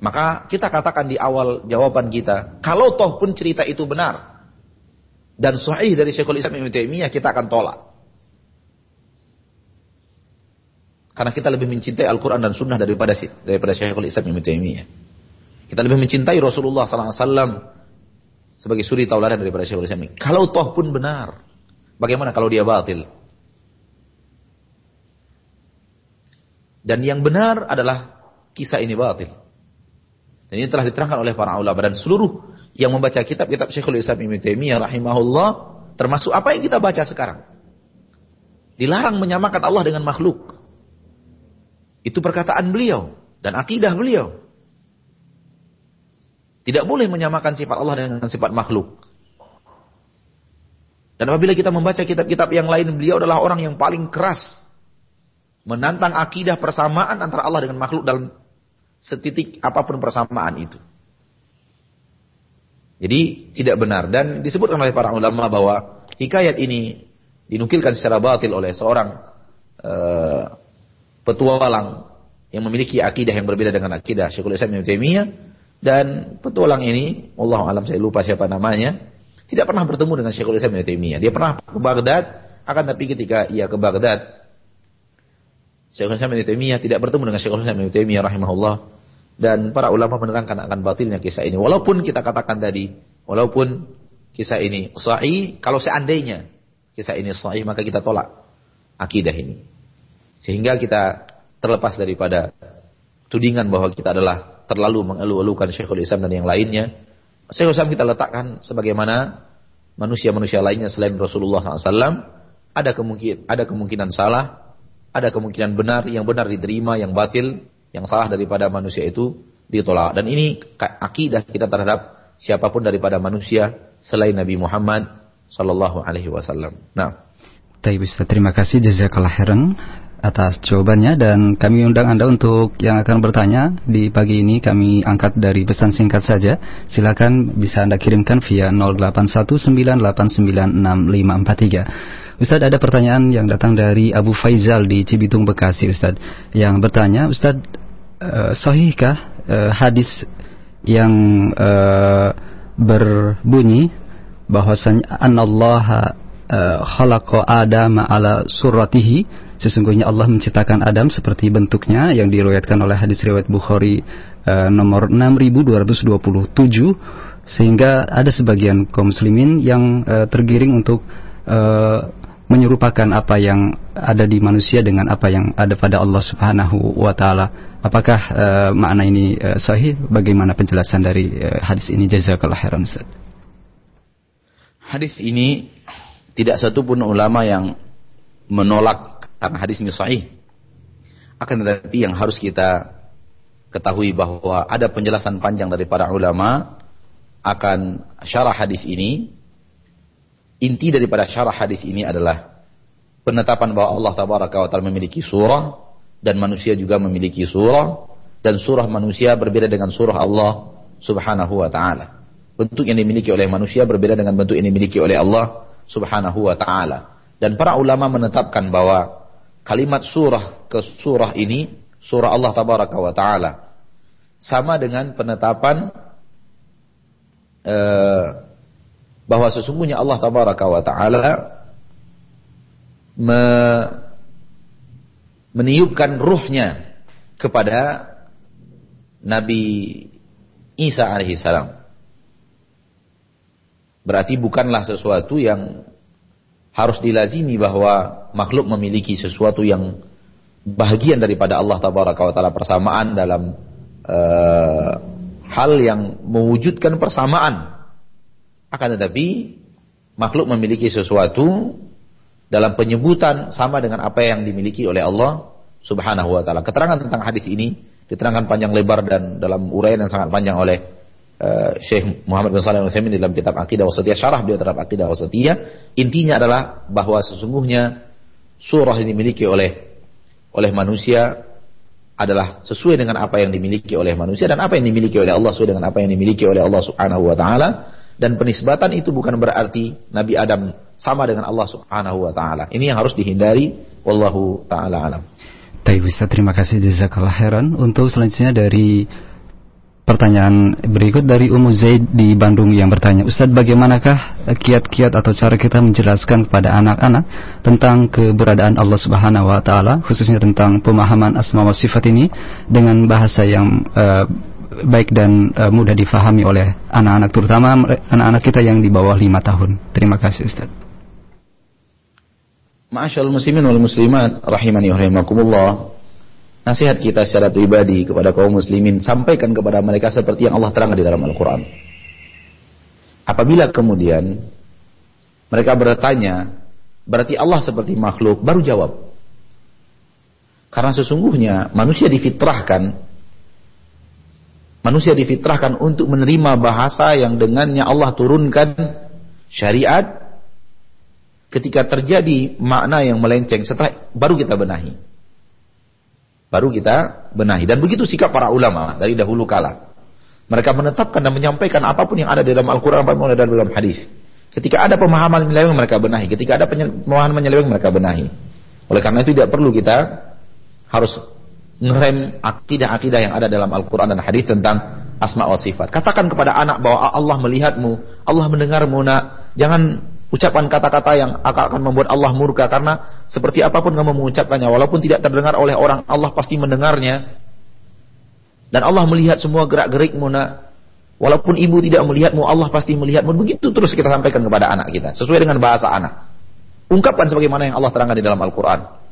Maka kita katakan di awal jawaban kita, kalau toh pun cerita itu benar, dan sahih dari Syekhul Islam Ibnu Taimiyah kita akan tolak. Karena kita lebih mencintai Al-Quran dan Sunnah daripada daripada Syekhul Islam Ibnu Taimiyah. Kita lebih mencintai Rasulullah SAW sebagai suri tauladan daripada Syekhul Islam. Kalau toh pun benar, bagaimana kalau dia batil? Dan yang benar adalah kisah ini batil. Dan ini telah diterangkan oleh para ulama dan seluruh yang membaca kitab-kitab Syekhul Islam Ibnu Taimiyah rahimahullah termasuk apa yang kita baca sekarang. Dilarang menyamakan Allah dengan makhluk. Itu perkataan beliau dan akidah beliau. Tidak boleh menyamakan sifat Allah dengan sifat makhluk. Dan apabila kita membaca kitab-kitab yang lain, beliau adalah orang yang paling keras menantang akidah persamaan antara Allah dengan makhluk dalam setitik apa pun persamaan itu. Jadi tidak benar. Dan disebutkan oleh para ulama bahwa hikayat ini dinukilkan secara batil oleh seorang uh, petualang yang memiliki akidah yang berbeda dengan akidah Syekhul Islam Ibnu Taimiyah. Dan petualang ini, Allah alam saya lupa siapa namanya, tidak pernah bertemu dengan Syekhul Islam Ibn Taimiyah. Dia pernah ke Baghdad, akan tapi ketika ia ke Baghdad, Syekhul Islam Ibn Taimiyah tidak bertemu dengan Syekhul Islam Ibn Taimiyah rahimahullah dan para ulama menerangkan akan batilnya kisah ini. Walaupun kita katakan tadi, walaupun kisah ini sahih, kalau seandainya kisah ini sahih maka kita tolak akidah ini. Sehingga kita terlepas daripada tudingan bahwa kita adalah terlalu mengeluh-elukan Syekhul Islam dan yang lainnya. Syekhul Islam kita letakkan sebagaimana manusia-manusia lainnya selain Rasulullah SAW. Ada kemungkinan, ada kemungkinan salah, ada kemungkinan benar, yang benar diterima, yang batil, yang salah daripada manusia itu ditolak. Dan ini akidah kita terhadap siapa pun daripada manusia selain Nabi Muhammad sallallahu alaihi wasallam. Nah, Taib terima kasih jazakallah khairan atas jawabannya dan kami undang Anda untuk yang akan bertanya di pagi ini kami angkat dari pesan singkat saja. Silakan bisa Anda kirimkan via 0819896543. Ustaz ada pertanyaan yang datang dari Abu Faizal di Cibitung Bekasi Ustaz yang bertanya Ustaz uh, sahihkah uh, hadis yang uh, berbunyi bahwasanya anallaha uh, khalaqa Adam ala suratihi? Sesungguhnya Allah menciptakan Adam seperti bentuknya yang diriwayatkan oleh hadis riwayat Bukhari uh, nomor 6227 sehingga ada sebagian kaum muslimin yang uh, tergiring untuk uh, menyerupakan apa yang ada di manusia dengan apa yang ada pada Allah Subhanahu wa taala. Apakah uh, makna ini uh, sahih? Bagaimana penjelasan dari uh, hadis ini? Jazakallahu khairan Ustaz. Hadis ini tidak satu pun ulama yang menolak karena hadis ini sahih. Akan tetapi yang harus kita ketahui bahwa ada penjelasan panjang dari para ulama akan syarah hadis ini Inti daripada syarah hadis ini adalah penetapan bahwa Allah tabaraka wa taala memiliki surah dan manusia juga memiliki surah dan surah manusia berbeda dengan surah Allah Subhanahu wa taala. Bentuk yang dimiliki oleh manusia berbeda dengan bentuk yang dimiliki oleh Allah Subhanahu wa taala. Dan para ulama menetapkan bahwa kalimat surah ke surah ini surah Allah tabaraka wa taala sama dengan penetapan uh, bahwa sesungguhnya Allah tabaraka wa taala me, meniupkan ruhnya kepada Nabi Isa alaihi salam. Berarti bukanlah sesuatu yang harus dilazimi bahwa makhluk memiliki sesuatu yang bahagian daripada Allah tabaraka wa taala persamaan dalam uh, hal yang mewujudkan persamaan akan tetapi makhluk memiliki sesuatu dalam penyebutan sama dengan apa yang dimiliki oleh Allah Subhanahu wa taala. Keterangan tentang hadis ini diterangkan panjang lebar dan dalam uraian yang sangat panjang oleh uh, Syekh Muhammad bin Shalih Al-Utsaimin dalam kitab Aqidah Wasatiyah syarah beliau terhadap Aqidah Wasatiyah. Intinya adalah bahwa sesungguhnya surah yang dimiliki oleh oleh manusia adalah sesuai dengan apa yang dimiliki oleh manusia dan apa yang dimiliki oleh Allah sesuai dengan apa yang dimiliki oleh Allah Subhanahu wa taala dan penisbatan itu bukan berarti Nabi Adam sama dengan Allah Subhanahu wa taala. Ini yang harus dihindari wallahu taala alam. Baik Ustaz, terima kasih jazakallah khairan. Untuk selanjutnya dari pertanyaan berikut dari Umu Zaid di Bandung yang bertanya, Ustaz bagaimanakah kiat-kiat atau cara kita menjelaskan kepada anak-anak tentang keberadaan Allah Subhanahu wa taala, khususnya tentang pemahaman asma wa sifat ini dengan bahasa yang uh, baik dan uh, mudah difahami oleh anak-anak terutama anak-anak kita yang di bawah lima tahun. Terima kasih Ustaz. Ma'asyal muslimin wal muslimat rahimani rahimakumullah. Nasihat kita secara pribadi kepada kaum muslimin sampaikan kepada mereka seperti yang Allah terangkan di dalam Al-Qur'an. Apabila kemudian mereka bertanya, berarti Allah seperti makhluk, baru jawab. Karena sesungguhnya manusia difitrahkan Manusia difitrahkan untuk menerima bahasa yang dengannya Allah turunkan syariat ketika terjadi makna yang melenceng setelah baru kita benahi. Baru kita benahi dan begitu sikap para ulama dari dahulu kala. Mereka menetapkan dan menyampaikan apa pun yang ada di dalam Al-Qur'an apa pun yang dalam hadis. Ketika ada pemahaman menyeleweng mereka benahi, ketika ada pemahaman menyeleweng mereka benahi. Oleh karena itu tidak perlu kita harus ngerem akidah-akidah yang ada dalam Al-Quran dan hadis tentang asma wa sifat. Katakan kepada anak bahwa Allah melihatmu, Allah mendengarmu nak. Jangan ucapan kata-kata yang akan membuat Allah murka karena seperti apa pun kamu mengucapkannya walaupun tidak terdengar oleh orang Allah pasti mendengarnya. Dan Allah melihat semua gerak-gerikmu nak. Walaupun ibu tidak melihatmu Allah pasti melihatmu. Begitu terus kita sampaikan kepada anak kita sesuai dengan bahasa anak. Ungkapkan sebagaimana yang Allah terangkan di dalam Al-Quran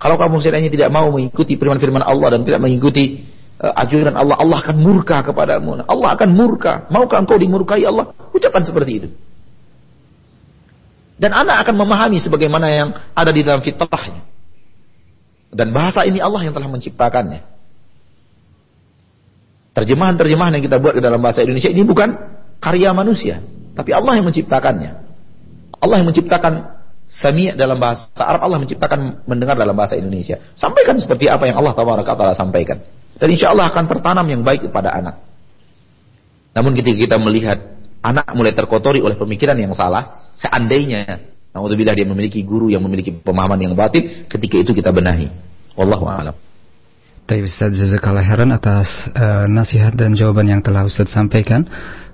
kalau kamu seandainya tidak mau mengikuti firman-firman Allah dan tidak mengikuti uh, ajuran Allah Allah akan murka kepadamu Allah akan murka maukah engkau dimurkai Allah ucapkan seperti itu dan anak akan memahami sebagaimana yang ada di dalam fitrahnya. Dan bahasa ini Allah yang telah menciptakannya. Terjemahan-terjemahan yang kita buat ke dalam bahasa Indonesia ini bukan karya manusia. Tapi Allah yang menciptakannya. Allah yang menciptakan sami' dalam bahasa Arab. Allah menciptakan mendengar dalam bahasa Indonesia. Sampaikan seperti apa yang Allah Taala sampaikan. Dan insya Allah akan tertanam yang baik kepada anak. Namun ketika kita melihat anak mulai terkotori oleh pemikiran yang salah, seandainya naudzubillah dia memiliki guru yang memiliki pemahaman yang batin, ketika itu kita benahi. Wallahu a'lam. Baik Ustaz Jazakallah heran atas uh, nasihat dan jawaban yang telah Ustaz sampaikan.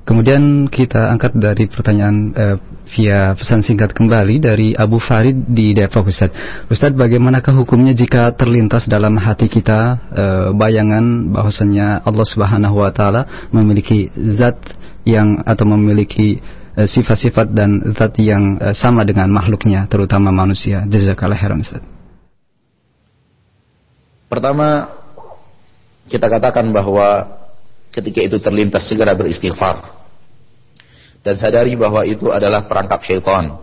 Kemudian kita angkat dari pertanyaan uh, via pesan singkat kembali dari Abu Farid di Depok Ustaz. Ustaz bagaimanakah hukumnya jika terlintas dalam hati kita uh, bayangan bahwasanya Allah Subhanahu wa taala memiliki zat yang atau memiliki eh, sifat-sifat dan zat yang uh, sama dengan makhluknya terutama manusia. Jazakallah khairan Ustaz. Pertama kita katakan bahwa ketika itu terlintas segera beristighfar dan sadari bahwa itu adalah perangkap syaitan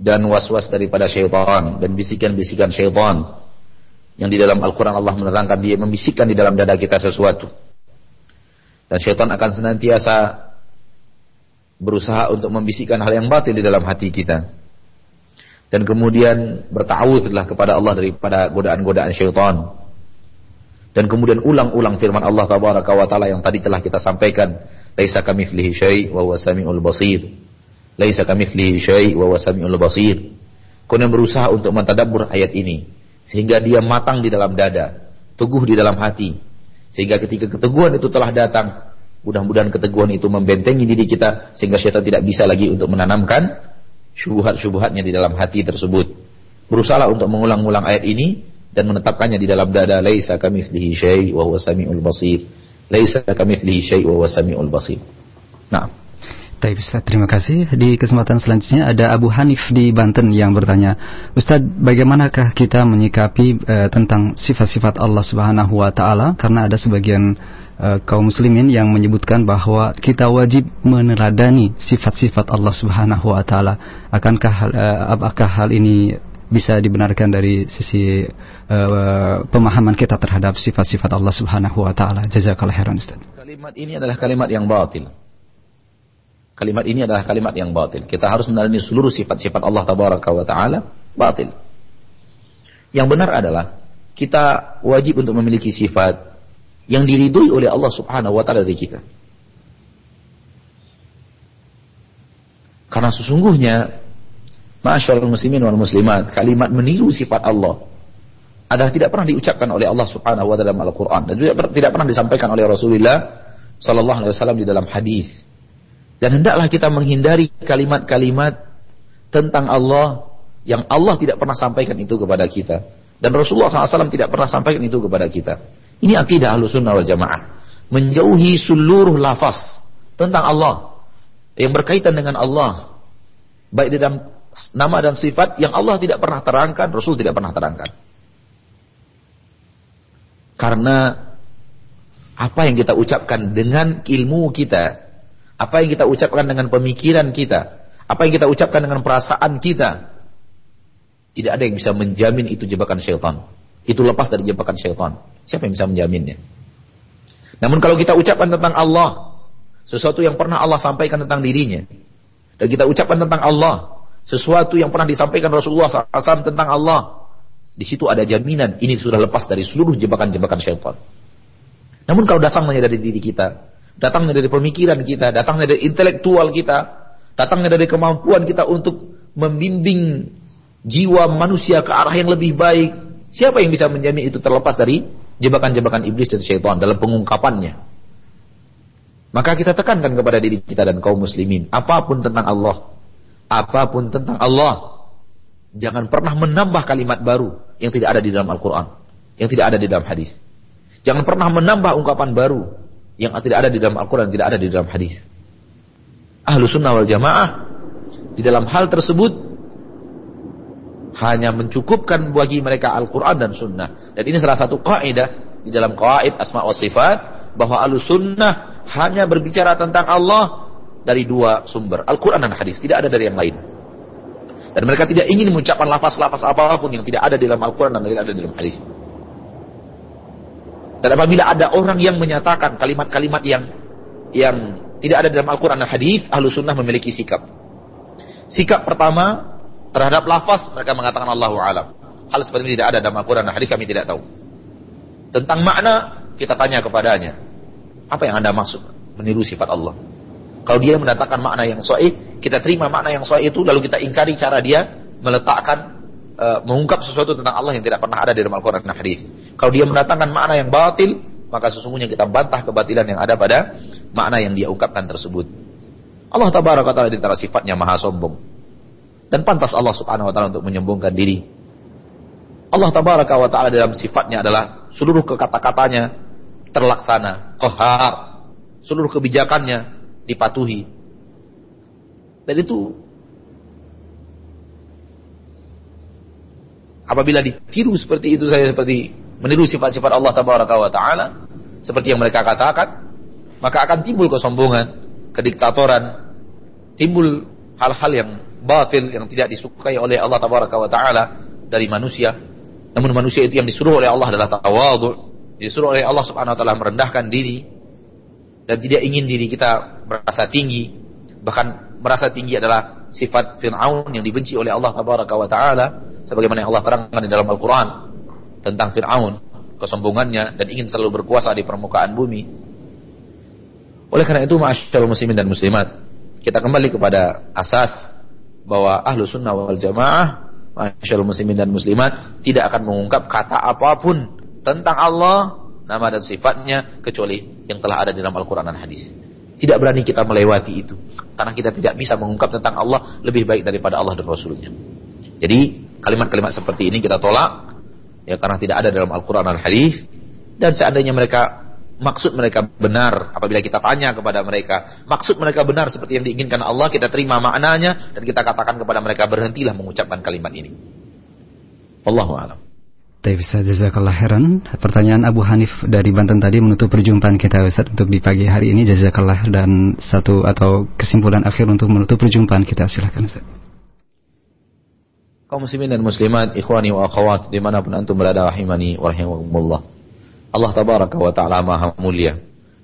dan was-was daripada syaitan dan bisikan-bisikan syaitan yang di dalam Al-Quran Allah menerangkan dia membisikkan di dalam dada kita sesuatu dan syaitan akan senantiasa berusaha untuk membisikkan hal yang batil di dalam hati kita. Dan kemudian bertawudlah kepada Allah daripada godaan-godaan syaitan. Dan kemudian ulang-ulang firman Allah tabaraka wa taala yang tadi telah kita sampaikan, laisa kamitslihi syai' wa huwa samiul basir. Laisa kamitslihi syai' wa huwa samiul basir. Kemudian berusaha untuk mentadabbur ayat ini sehingga dia matang di dalam dada, teguh di dalam hati, sehingga ketika keteguhan itu telah datang, mudah-mudahan keteguhan itu membentengi diri kita sehingga syaitan tidak bisa lagi untuk menanamkan syubhat-syubhatnya di dalam hati tersebut. Berusaha untuk mengulang-ulang ayat ini dan menetapkannya di dalam dada laisa kamitslihi syai' wa huwa samiul basir. Laisa kamitslihi syai' wa huwa samiul basir. Nah, Baik Ustaz, terima kasih. Di kesempatan selanjutnya ada Abu Hanif di Banten yang bertanya, Ustaz, bagaimanakah kita menyikapi uh, tentang sifat-sifat Allah Subhanahu wa taala karena ada sebagian uh, kaum muslimin yang menyebutkan bahwa kita wajib meneladani sifat-sifat Allah Subhanahu wa taala. Akankah uh, apakah hal ini bisa dibenarkan dari sisi uh, pemahaman kita terhadap sifat-sifat Allah Subhanahu wa taala? Jazakallahu khairan Ustaz. Kalimat ini adalah kalimat yang batil Kalimat ini adalah kalimat yang batil. Kita harus meneladani seluruh sifat-sifat Allah tabaraka wa taala batil. Yang benar adalah kita wajib untuk memiliki sifat yang diridhoi oleh Allah Subhanahu wa taala dari kita. Karena sesungguhnya Masyaallah muslimin wal muslimat, kalimat meniru sifat Allah adalah tidak pernah diucapkan oleh Allah Subhanahu wa taala dalam Al-Qur'an dan juga tidak pernah disampaikan oleh Rasulullah sallallahu alaihi wasallam di dalam hadis. Dan hendaklah kita menghindari kalimat-kalimat tentang Allah yang Allah tidak pernah sampaikan itu kepada kita. Dan Rasulullah SAW tidak pernah sampaikan itu kepada kita. Ini akidah ahlu sunnah wal jamaah. Menjauhi seluruh lafaz tentang Allah. Yang berkaitan dengan Allah. Baik di dalam nama dan sifat yang Allah tidak pernah terangkan, Rasul tidak pernah terangkan. Karena apa yang kita ucapkan dengan ilmu kita, apa yang kita ucapkan dengan pemikiran kita, apa yang kita ucapkan dengan perasaan kita, tidak ada yang bisa menjamin itu jebakan syaitan. Itu lepas dari jebakan syaitan. Siapa yang bisa menjaminnya? Namun kalau kita ucapkan tentang Allah, sesuatu yang pernah Allah sampaikan tentang dirinya, dan kita ucapkan tentang Allah, sesuatu yang pernah disampaikan Rasulullah SAW tentang Allah, di situ ada jaminan ini sudah lepas dari seluruh jebakan-jebakan syaitan. Namun kalau dasarnya dari diri kita, datangnya dari pemikiran kita, datangnya dari intelektual kita, datangnya dari kemampuan kita untuk membimbing jiwa manusia ke arah yang lebih baik. Siapa yang bisa menjamin itu terlepas dari jebakan-jebakan iblis dan syaitan dalam pengungkapannya? Maka kita tekankan kepada diri kita dan kaum muslimin, apa pun tentang Allah, apa pun tentang Allah, jangan pernah menambah kalimat baru yang tidak ada di dalam Al-Quran, yang tidak ada di dalam hadis. Jangan pernah menambah ungkapan baru yang tidak ada di dalam Al-Quran, tidak ada di dalam hadis. Ahlu sunnah wal jamaah di dalam hal tersebut hanya mencukupkan bagi mereka Al-Quran dan Sunnah. Dan ini salah satu kaidah di dalam kaid asma wa sifat bahwa ahlu sunnah hanya berbicara tentang Allah dari dua sumber, Al-Quran dan hadis, tidak ada dari yang lain. Dan mereka tidak ingin mengucapkan lafaz-lafaz apa pun yang tidak ada dalam Al-Quran dan tidak ada dalam hadis. Dan apabila ada orang yang menyatakan kalimat-kalimat yang yang tidak ada dalam Al-Quran dan hadis, ahlu sunnah memiliki sikap. Sikap pertama terhadap lafaz mereka mengatakan Allahu alam. Hal seperti ini tidak ada dalam Al-Quran dan hadis kami tidak tahu. Tentang makna kita tanya kepadanya. Apa yang Anda maksud? Meniru sifat Allah. Kalau dia mendatangkan makna yang sahih, kita terima makna yang sahih itu lalu kita ingkari cara dia meletakkan uh, mengungkap sesuatu tentang Allah yang tidak pernah ada di dalam Al-Qur'an dan hadis. Kalau dia mendatangkan makna yang batil, maka sesungguhnya kita bantah kebatilan yang ada pada makna yang dia ungkapkan tersebut. Allah tabaraka taala di antara sifatnya maha sombong. Dan pantas Allah Subhanahu wa taala untuk menyombongkan diri. Allah tabaraka wa taala dalam sifatnya adalah seluruh kekata-katanya terlaksana, kohar, seluruh kebijakannya dipatuhi. Dan itu apabila ditiru seperti itu saya seperti meniru sifat-sifat Allah tabaraka wa taala seperti yang mereka katakan, maka akan timbul kesombongan, kediktatoran, timbul hal-hal yang batil yang tidak disukai oleh Allah tabaraka wa taala dari manusia. Namun manusia itu yang disuruh oleh Allah adalah tawadhu, Disuruh oleh Allah Subhanahu wa taala merendahkan diri dan tidak ingin diri kita merasa tinggi. Bahkan merasa tinggi adalah sifat Fir'aun yang dibenci oleh Allah Tabaraka wa taala sebagaimana yang Allah terangkan di dalam Al-Qur'an tentang Fir'aun, kesombongannya dan ingin selalu berkuasa di permukaan bumi. Oleh karena itu, masyaallah muslimin dan muslimat, kita kembali kepada asas bahwa ahlu sunnah wal jamaah, masyaallah muslimin dan muslimat, tidak akan mengungkap kata apa pun tentang Allah, nama dan sifatnya kecuali yang telah ada di dalam Al-Quran dan hadis. Tidak berani kita melewati itu. Karena kita tidak bisa mengungkap tentang Allah lebih baik daripada Allah dan Rasulnya. Jadi kalimat-kalimat seperti ini kita tolak. Ya karena tidak ada dalam Al-Quran dan hadis. Dan seandainya mereka maksud mereka benar apabila kita tanya kepada mereka maksud mereka benar seperti yang diinginkan Allah kita terima maknanya dan kita katakan kepada mereka berhentilah mengucapkan kalimat ini Allahu a'lam bisa jazakallah heran. Pertanyaan Abu Hanif dari Banten tadi menutup perjumpaan kita Ustaz untuk di pagi hari ini jazakallah dan satu atau kesimpulan akhir untuk menutup perjumpaan kita silahkan Ustaz. Kaum muslimin dan muslimat, ikhwani wa akhwat di mana pun antum berada rahimani wa. Allah tabaraka wa ta'ala maha mulia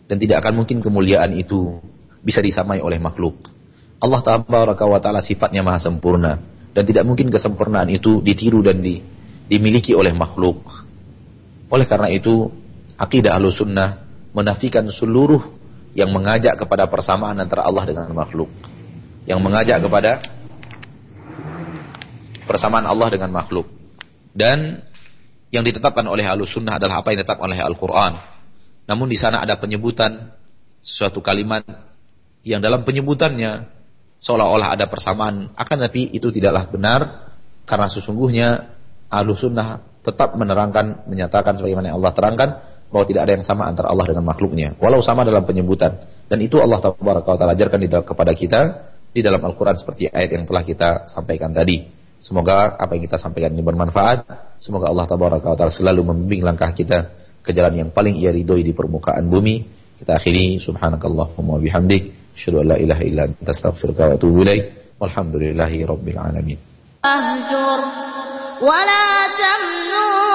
dan tidak akan mungkin kemuliaan itu bisa disamai oleh makhluk. Allah tabaraka wa ta'ala sifatnya maha sempurna dan tidak mungkin kesempurnaan itu ditiru dan di dimiliki oleh makhluk. Oleh karena itu, akidah sunnah menafikan seluruh yang mengajak kepada persamaan antara Allah dengan makhluk. Yang mengajak kepada persamaan Allah dengan makhluk. Dan yang ditetapkan oleh sunnah adalah apa yang ditetapkan oleh Al-Quran. Namun di sana ada penyebutan suatu kalimat yang dalam penyebutannya seolah-olah ada persamaan. Akan tapi itu tidaklah benar karena sesungguhnya ahlu sunnah tetap menerangkan, menyatakan sebagaimana Allah terangkan bahwa tidak ada yang sama antara Allah dengan makhluknya. Walau sama dalam penyebutan. Dan itu Allah Taala ajarkan di kepada kita di dalam Al-Quran seperti ayat yang telah kita sampaikan tadi. Semoga apa yang kita sampaikan ini bermanfaat. Semoga Allah Taala selalu membimbing langkah kita ke jalan yang paling ia ridhoi di permukaan bumi. Kita akhiri subhanakallahumma bihamdik. Asyhadu an la ilaha illa anta wa atubu. Walhamdulillahi rabbil alamin. ولا تمنون